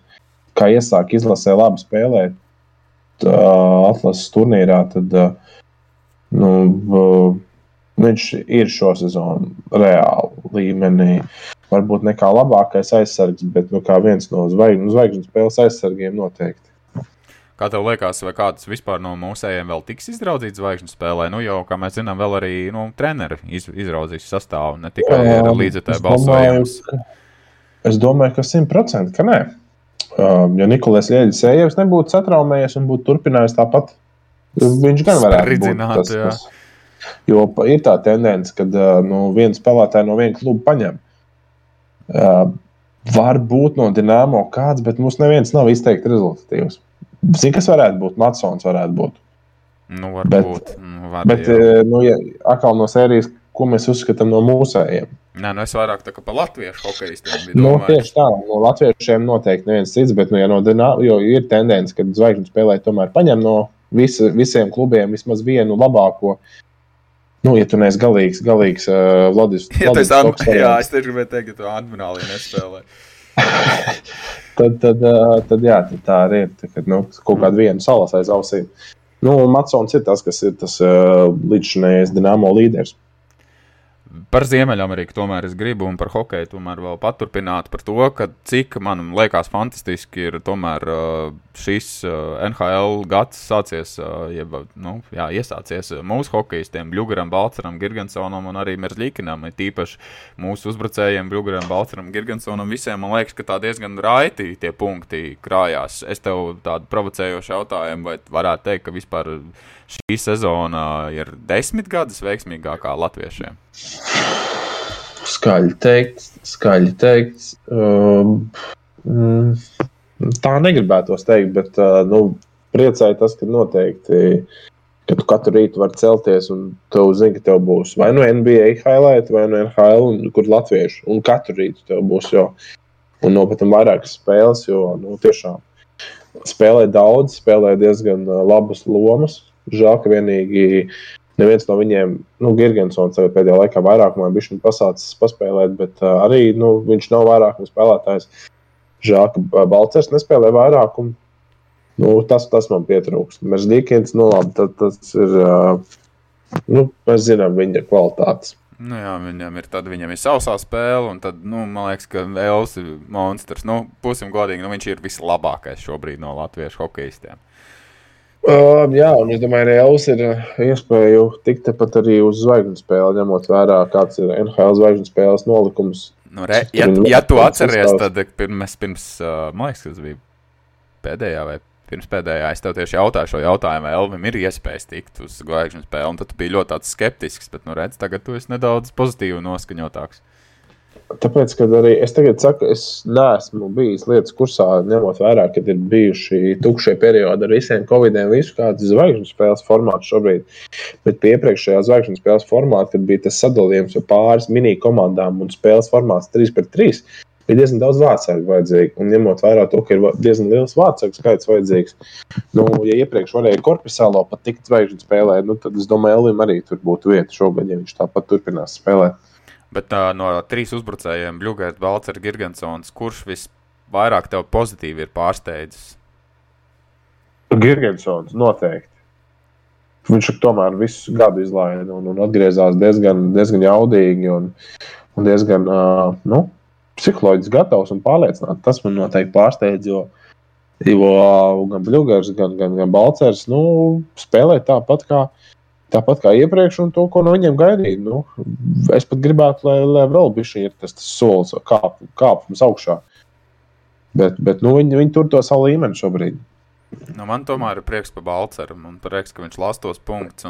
Kā iesāk izlasē labi spēlēt uh, atlases turnīrā, tad uh, Nu, viņš ir šo sezonu reāli līmenī. Varbūt ne kā labākais aizsargs, bet nu, kā viens no zvaigžņu, zvaigžņu spēles aizsargiem noteikti. Kā tev liekas, vai kāds vispār no mūsējiem vēl tiks izraudzīts zvaigžņu spēlē? Nu, jau, kā mēs zinām, vēl arī nu, treneri iz, izraudzīs sastāvu, ne tikai um, līdzekļu balsojums. Es domāju, ka simtprocentīgi, ka nē. Um, ja Nikolais Lieģis nebūtu satraumējies un būtu turpinājis tāpat Viņš gan varētu būt tas, kas, Jo ir tā tendence, ka nu, viens spēlētājs no viena kluba paņem. Uh, var būt no Dienāmo kāds, bet mums neviens nav izteikti rezultatīvs. Zini, kas varētu būt? Matsons varētu būt. Nu, varbūt. Nu, var, bet, jā. nu, ja, atkal no sērijas, ko mēs uzskatām no mūsējiem. Nē, nu es vairāk tā kā par latviešu hokeistiem. Nu, tieši tā, no latviešiem noteikti neviens cits, bet, nu, ja no Dienāmo, jo ir tendence, ka zvaigžņu spēlē tomēr paņem no visa, visiem klubiem vismaz vienu labāko. Nu, ja tu neesi galīgs, galīgs uh, Vladis, ja Vladis Koks, jā, es tieši gribēju teikt, ka tu admirāli nespēlē. tad, tad, uh, tad, jā, tad tā arī ir. Tā, kad, nu, kaut kāda viena salas aiz ausīm. Nu, Matsons ir tas, kas ir tas uh, līdzšinējais Dienāmo līderis. Par Ziemeļameriku tomēr es gribu, un par hokeju tomēr vēl paturpināt par to, ka cik man liekas fantastiski ir tomēr šis NHL gads sācies, jeb, nu, jā, iesācies mūsu hokeistiem, Blugaram, Balceram, Girgensonam un arī Merzļikinam, tīpaši mūsu uzbrucējiem, Blugaram, Balceram, Girgensonam, visiem man liekas, ka tā diezgan raiti tie punkti krājās. Es tev tādu provocējošu jautājumu, vai varētu teikt, ka vispār šī sezona ir desmit gadus veiksmīgākā latviešiem? Skaļi teikt, skaļi teikt. Um, tā negribētos teikt, bet uh, nu, priecāja tas, ka noteikti. Ka tu katru rītu vari celties, un tu zini, ka tev būs vai nu NBA highlight, vai nu NHL, un, kur latviešu. Un katru rītu tev būs jau. Nopietni vairākas spēles, jo nu, tiešām spēlē daudz, spēlē diezgan uh, labas lomas. Žēl, ka vienīgi neviens no viņiem, nu, Girgensons pēdējā laikā vairākumā bija pasācis paspēlēt, bet uh, arī nu, viņš nav vairākuma spēlētājs. Žēl, ka Balčers nespēlē vairākumu. Nu, tas, tas man pietrūkst. Mēs Dīkins, nu labi, tad, tas ir, uh, nu, mēs zinām viņa kvalitātes. Nu jā, viņam ir tāda, viņam ir sausā spēle, un tad, nu, man liekas, kaEls ir monstrs. Nu, būsim godīgi, nu, viņš ir vislabākais šobrīd no latviešu hokeistiem. Um, jā, un es domāju, ka Elvis ir uh, iespēja tikt tepat arī uz zvaigžņu spēli, ņemot vērā, kāds ir NHL zvaigžņu spēles nolikums. Nu, re, ja, ja tu atceries, tad pirms, pirms uh, man liekas, tas bija pēdējā vai pirms pēdējā, es tev tieši jautāju šo jautājumu, vai Elvis ir iespējas tikt uz zvaigžņu spēli, un tad tu biji ļoti skeptisks, bet, nu, redz, tagad tu esi nedaudz pozitīvi noskaņotāks. Tāpēc, kad arī es tagad saku, es neesmu bijis lietas kursā, ņemot vērā, ka ir bijuši tukšie periodi ar visiem covidiem, visu kādas zvaigžņu spēles formātu šobrīd. Bet iepriekšējā zvaigžņu spēles formāta, kad bija tas sadalījums ar pāris mini komandām un spēles formāts 3 pret 3, bija diezgan daudz vārdsargu vajadzīgi. Un ņemot vērā to, ka ir diezgan liels vārdsargu skaits vajadzīgs, nu, ja iepriekš varēja korpusālo pat tikt zvaigžņu spēlē, nu, tad es domāju, Elim arī tur būtu vieta šogad, ja viņš tāpat turpinās spēlēt. Bet uh, no trīs uzbrucējiem, Bluegrass, Balčers, Girgensons, kurš visvairāk tev pozitīvi ir pārsteidzis? Girgensons noteikti. Viņš tomēr visu gadu izlaida un, un atgriezās diezgan, diezgan jaudīgi un, un diezgan uh, nu, psiholoģiski gatavs un pārliecināts. Tas man noteikti pārsteidz, jo, jo gan Bluegrass, gan, gan, gan Balčers nu, spēlē tāpat kā Tāpat kā iepriekš, un to, ko no viņiem gaidīja. Nu, es pat gribētu, lai, lai vēl bija ir tas, tas solis, kāp, kāpums augšā. Bet, bet nu, viņi, viņi tur to savu līmeni šobrīd. Nu, man tomēr ir prieks par Balceru. Man prieks, ka viņš lasa tos punktus.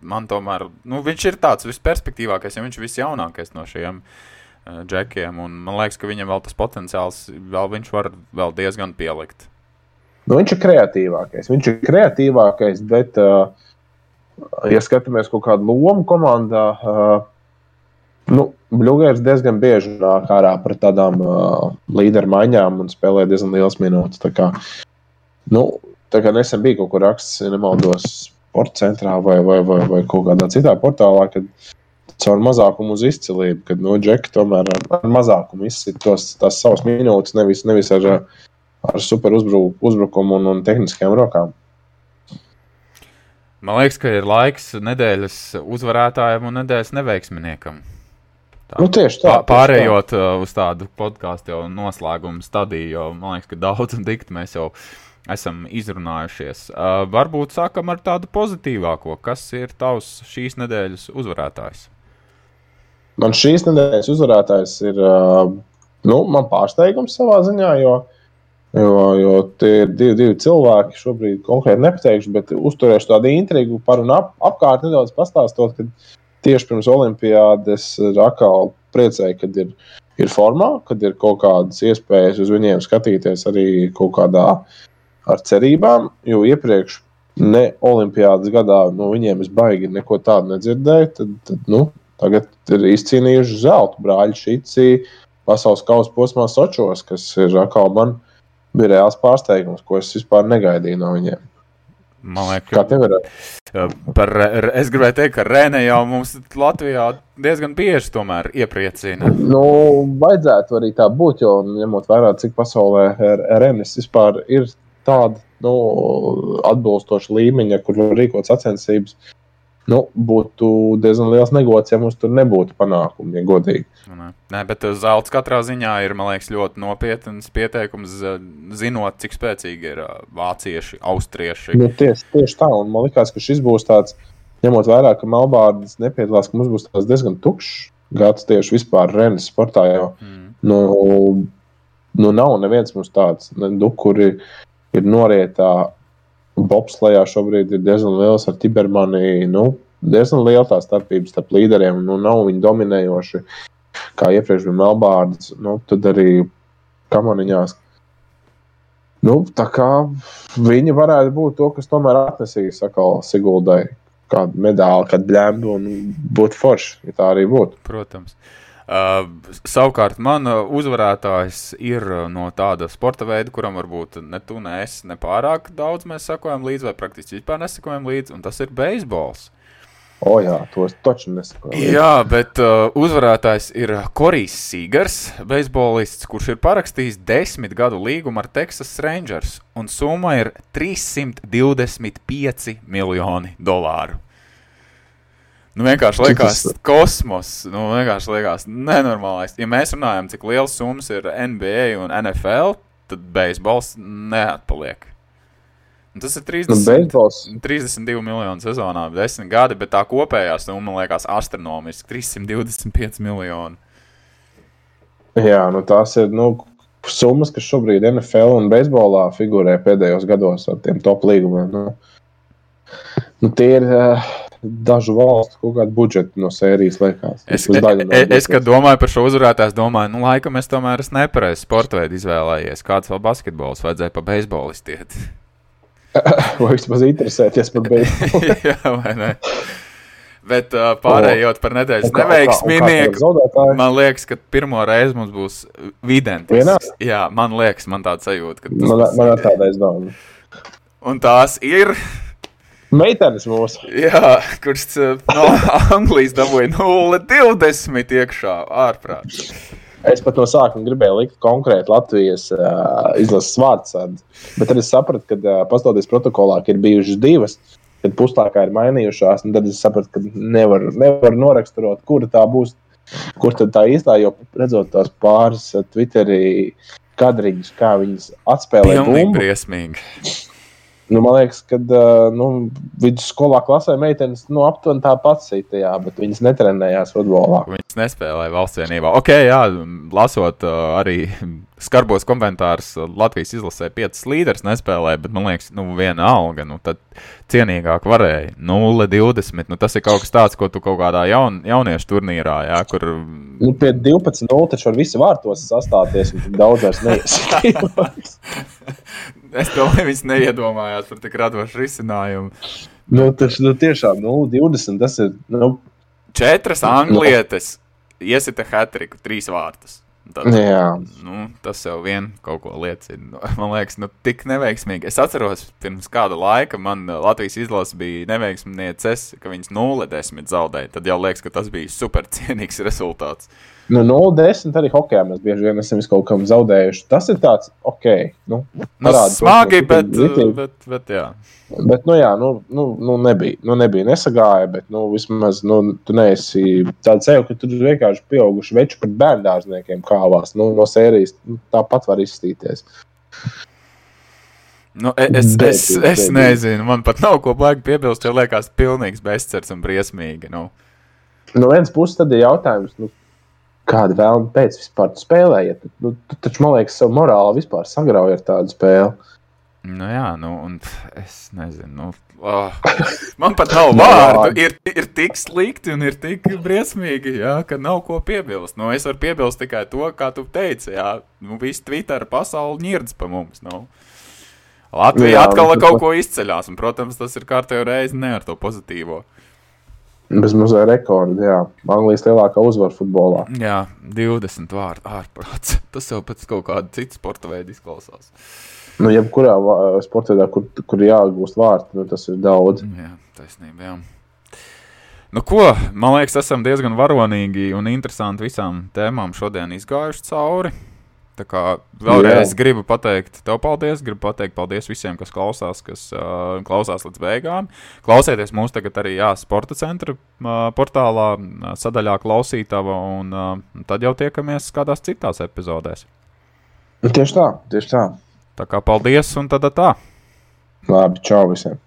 Man tomēr nu, viņš ir tāds visperspektīvākais, ja viņš ir visjaunākais no šiem uh, džekiem. Man liekas, ka viņam vēl tas potenciāls, vēl viņš var vēl diezgan pielikt. Nu, viņš ir kreatīvākais. Viņš ir kreatīvākais, bet uh, ja skatāmies kaut kādu lomu komandā, nu, Bluegrass diezgan bieži nāk ārā par tādām līderu maiņām un spēlē diezgan liels minūtes. Tā kā, nu, tā kā nesen bija kaut kur raksts, nemaldos, sporta centrā vai, vai, vai, vai kaut kādā citā portālā, kad caur mazākumu uz izcilību, kad no nu, Džeka tomēr ar, mazākumu izsit tos, tās savas minūtes, nevis, nevis ar, ar super uzbruk, uzbrukumu un, un tehniskajām rokām. Man liekas, ka ir laiks nedēļas uzvarētājiem un nedēļas neveiksminiekam. Tā, nu, tieši tā. Pārējot tā. Uh, uz tādu podkāstu jau noslēguma stadiju, jo man liekas, ka daudz un dikti mēs jau esam izrunājušies. Uh, varbūt sākam ar tādu pozitīvāko. Kas ir tavs šīs nedēļas uzvarētājs? Man šīs nedēļas uzvarētājs ir uh, nu, pārsteigums savā ziņā, jo Jo, jo tie ir divi, divi cilvēki, šobrīd konkrēti nepateikšu, bet uzturēšu tādu intrigu par un ap, apkārt nedaudz pastāstot, ka tieši pirms Olimpijādes Rakāla priecēja, kad ir, ir formā, kad ir kaut kādas iespējas uz viņiem skatīties arī kaut kādā ar cerībām, jo iepriekš ne Olimpijādas gadā no viņiem es baigi neko tādu nedzirdēju. Tad, tad, nu, tagad ir izcīnījuši zelta brāļi Šici pasaules kausa posmā Sočos, kas ir atkal man bija reāls pārsteigums, ko es vispār negaidīju no viņiem. Man liekas, Kā tev ir? par, es gribēju teikt, ka Rēne jau mums Latvijā diezgan bieži tomēr iepriecina. Nu, vajadzētu arī tā būt, jo ņemot vērā, cik pasaulē Renes vispār ir tāda nu, atbilstoša līmeņa, kur var rīkot sacensības. Nu, būtu diezgan liels negods, ja mums tur nebūtu panākumi, ja godīgi. Nē, Nē bet zelts katrā ziņā ir liekas, ļoti nopietns pieteikums, zinot, cik spēcīgi ir vācieši, austrieši. Nu, tieši, tieši tā, un man liekas, ka šis būs tāds, ņemot vērā, ka Melbārdas nepiedalās, ka mums būs tāds diezgan tukšs gads tieši vispār Renes sportā. Jau. Mm. Nu, nu, nav neviens mums tāds, ne, du, kuri ir norietā. Bobslējā šobrīd ir diezgan liels ar Tibermani. Nu, diezgan liela tā starpība starp līderiem. Nu, nav viņi dominējoši, kā iepriekš bija Melbārdas. Nu, tad arī kamaniņās. Nu, tā kā viņi varētu būt to, kas tomēr atnesīs Siguldai kādu medaļu, kādu bļēmu un būtu forši, ja tā arī būtu. Protams. Uh, savukārt, man uzvarētājs ir no tāda sporta veida, kuram varbūt ne tu, ne es, ne pārāk daudz mēs sakojam līdzi, vai praktiski vispār nesakojam līdzi, un tas ir beisbols. O, jā, tos taču nesakoju. Jā, bet uh, uzvarētājs ir Korijs Sīgars, beisbolists, kurš ir parakstījis desmit gadu līgumu ar Texas Rangers, un summa ir 325 miljoni dolāru. Nu, vienkārši liekas, kosmos. Nu, vienkārši liekas, nenormālais. Ja mēs runājam, cik liels summas ir NBA un NFL, tad beisbols neatpaliek. Un tas ir 30, Nu, beisbols. 32 miljonu sezonā, 10 gadi, bet tā kopējā summa man liekas astronomiski - 325 miljoni. Jā, nu tās ir nu, summas, kas šobrīd NFL un beisbolā figurē pēdējos gados ar tiem top līgumiem. Nu, nu, tie ir uh, dažu valstu kaut kādi budžeti no sērijas. Liekas. Es, Vismaz daļa no es, es, kad domāju par šo uzvarētāju, es domāju, nu, laikam es tomēr esmu nepareizi sporta veidu izvēlējies. Kāds vēl basketbols vajadzēja pa beisbolistiet? Vai vismaz interesēties par beisbolu. Jā, vai ne? Bet uh, pārējot par nedēļas zaudētājs? man liekas, ka pirmo reizi mums būs videns. Vienā? Jā, man liekas, man tāds sajūta, ka tas Man, būs- man ir tāda aizdevuma. Un tās ir, Meitenes mūsu. jā, kurš no Anglijas dabūja 0,20 iekšā ārprātā. Es pat no sākuma gribēju likt konkrēti Latvijas uh, izlases vārdsardu, bet tad es sapratu, ka uh, pastoties protokolā, ka ir bijušas divas, kad puslaikā ir mainījušās, un tad es sapratu, ka nevar, nevar noraksturot, kura tā būs, kur tad tā īstā, jo redzot tās pāris Twitterī kadriņus, kā viņas atspēlē Pilnīgi bumbu. briesmīgi. Nu, man liekas, ka uh, nu, vidusskolā klasē meitenes nu, aptuveni tāpat sītajā, bet viņas netrenējās futbolā. Nespēlēja valsts vienībā. Ok, jā, lasot uh, arī skarbos komentārus, uh, Latvijas izlasē piecas līderis nespēlēja, bet man liekas, nu, viena alga, nu, tad cienīgāk varēja. 0,20. Nu, tas ir kaut kas tāds, ko tu kaut kādā jaun, jauniešu turnīrā, jā, kur. Nu, pie 12.0 taču var visi vārtos sastāties, un daudz vairs neies. Es domāju, viņas neiedomājās par tik radošu risinājumu. nu, tas nu, tiešām 0,20 tas ir. Nu, Četras anglietes iesita hatriku, trīs vārtus. Tad, jā, Nu, tas jau vien kaut ko liecina. Man liekas, nu, tik neveiksmīgi. Es atceros, pirms kāda laika man uh, Latvijas izlase bija neveiksmīgs, ka viņas 0,10 zaudēja. Tad jau liekas, ka tas bija super cienīgs rezultāts. Nu, 0,10 arī hokeja mēs bieži vien esam kaut kam zaudējuši. Tas ir tāds, ok. Nu, Nu, parāda to, smagi, ka bet, ritīgi- bet, bet jā. Bet, nu, jā, nu, nu, nu, nebija, nu, nebija nesagāja, bet, nu, vismaz, nu, tu neesi tāds sev, ka tur vienkārši pieauguši veči pret bērndārzniekiem kāvās, nu, no sērijas, nu, tāpat var izstīties. Nu, e- es, es, Bēdīgi, es bēdīgi. nezinu, man pat nav ko baigi piebilst, jo liekas, pilnīgs bezcerts un briesmīgi. Nu. No vienas puses, tad ir jautājums, nu, kāda vēlme pēc vispār spēlējiet. Nu, tu taču, man liekas, savu morāli vispār sagrauj ar tādu spēli. Nu, jā, nu, un es nezinu. Nu, Oh, man pat nav vārdu. Ir, ir tik slikti un ir tik briesmīgi, jā, ka nav ko piebilst. Nu, es varu piebilst tikai to, kā tu teici. Jā, nu, viss Twitter pasaule ņirdz pa mums. Nu. Latvija jā, atkal kaut ko izceļās, un, protams, tas ir kārtējo reizi ne ar to pozitīvo. Bez mazā rekorda, jā. Anglijas lielākā uzvara futbolā. Jā, 20 vārdu ārprāts. Tas jau pēc kaut kāda cita sporta veida izklausās. Nu, jebkurā sportā, kur, kur jāgūst vārti, nu, tas ir daudz. Jā, taisnība. Jā. Nu, ko, man liekas, esam diezgan varonīgi un interesanti visām tēmām šodien izgājuši cauri. Tā kā vēlreiz Jā. gribu pateikt, tev paldies. Gribu pateikt paldies visiem, kas klausās, kas uh, klausās līdz beigām. Klausieties mūsu tagad arī jā, sporta centra uh, portālā, uh, sadaļā klausītava, un uh, tad jau tiekamies kādās citās epizodēs. Tieši tā, tieši tā. Tā kā paldies, un tad tā. Labi, čau visiem!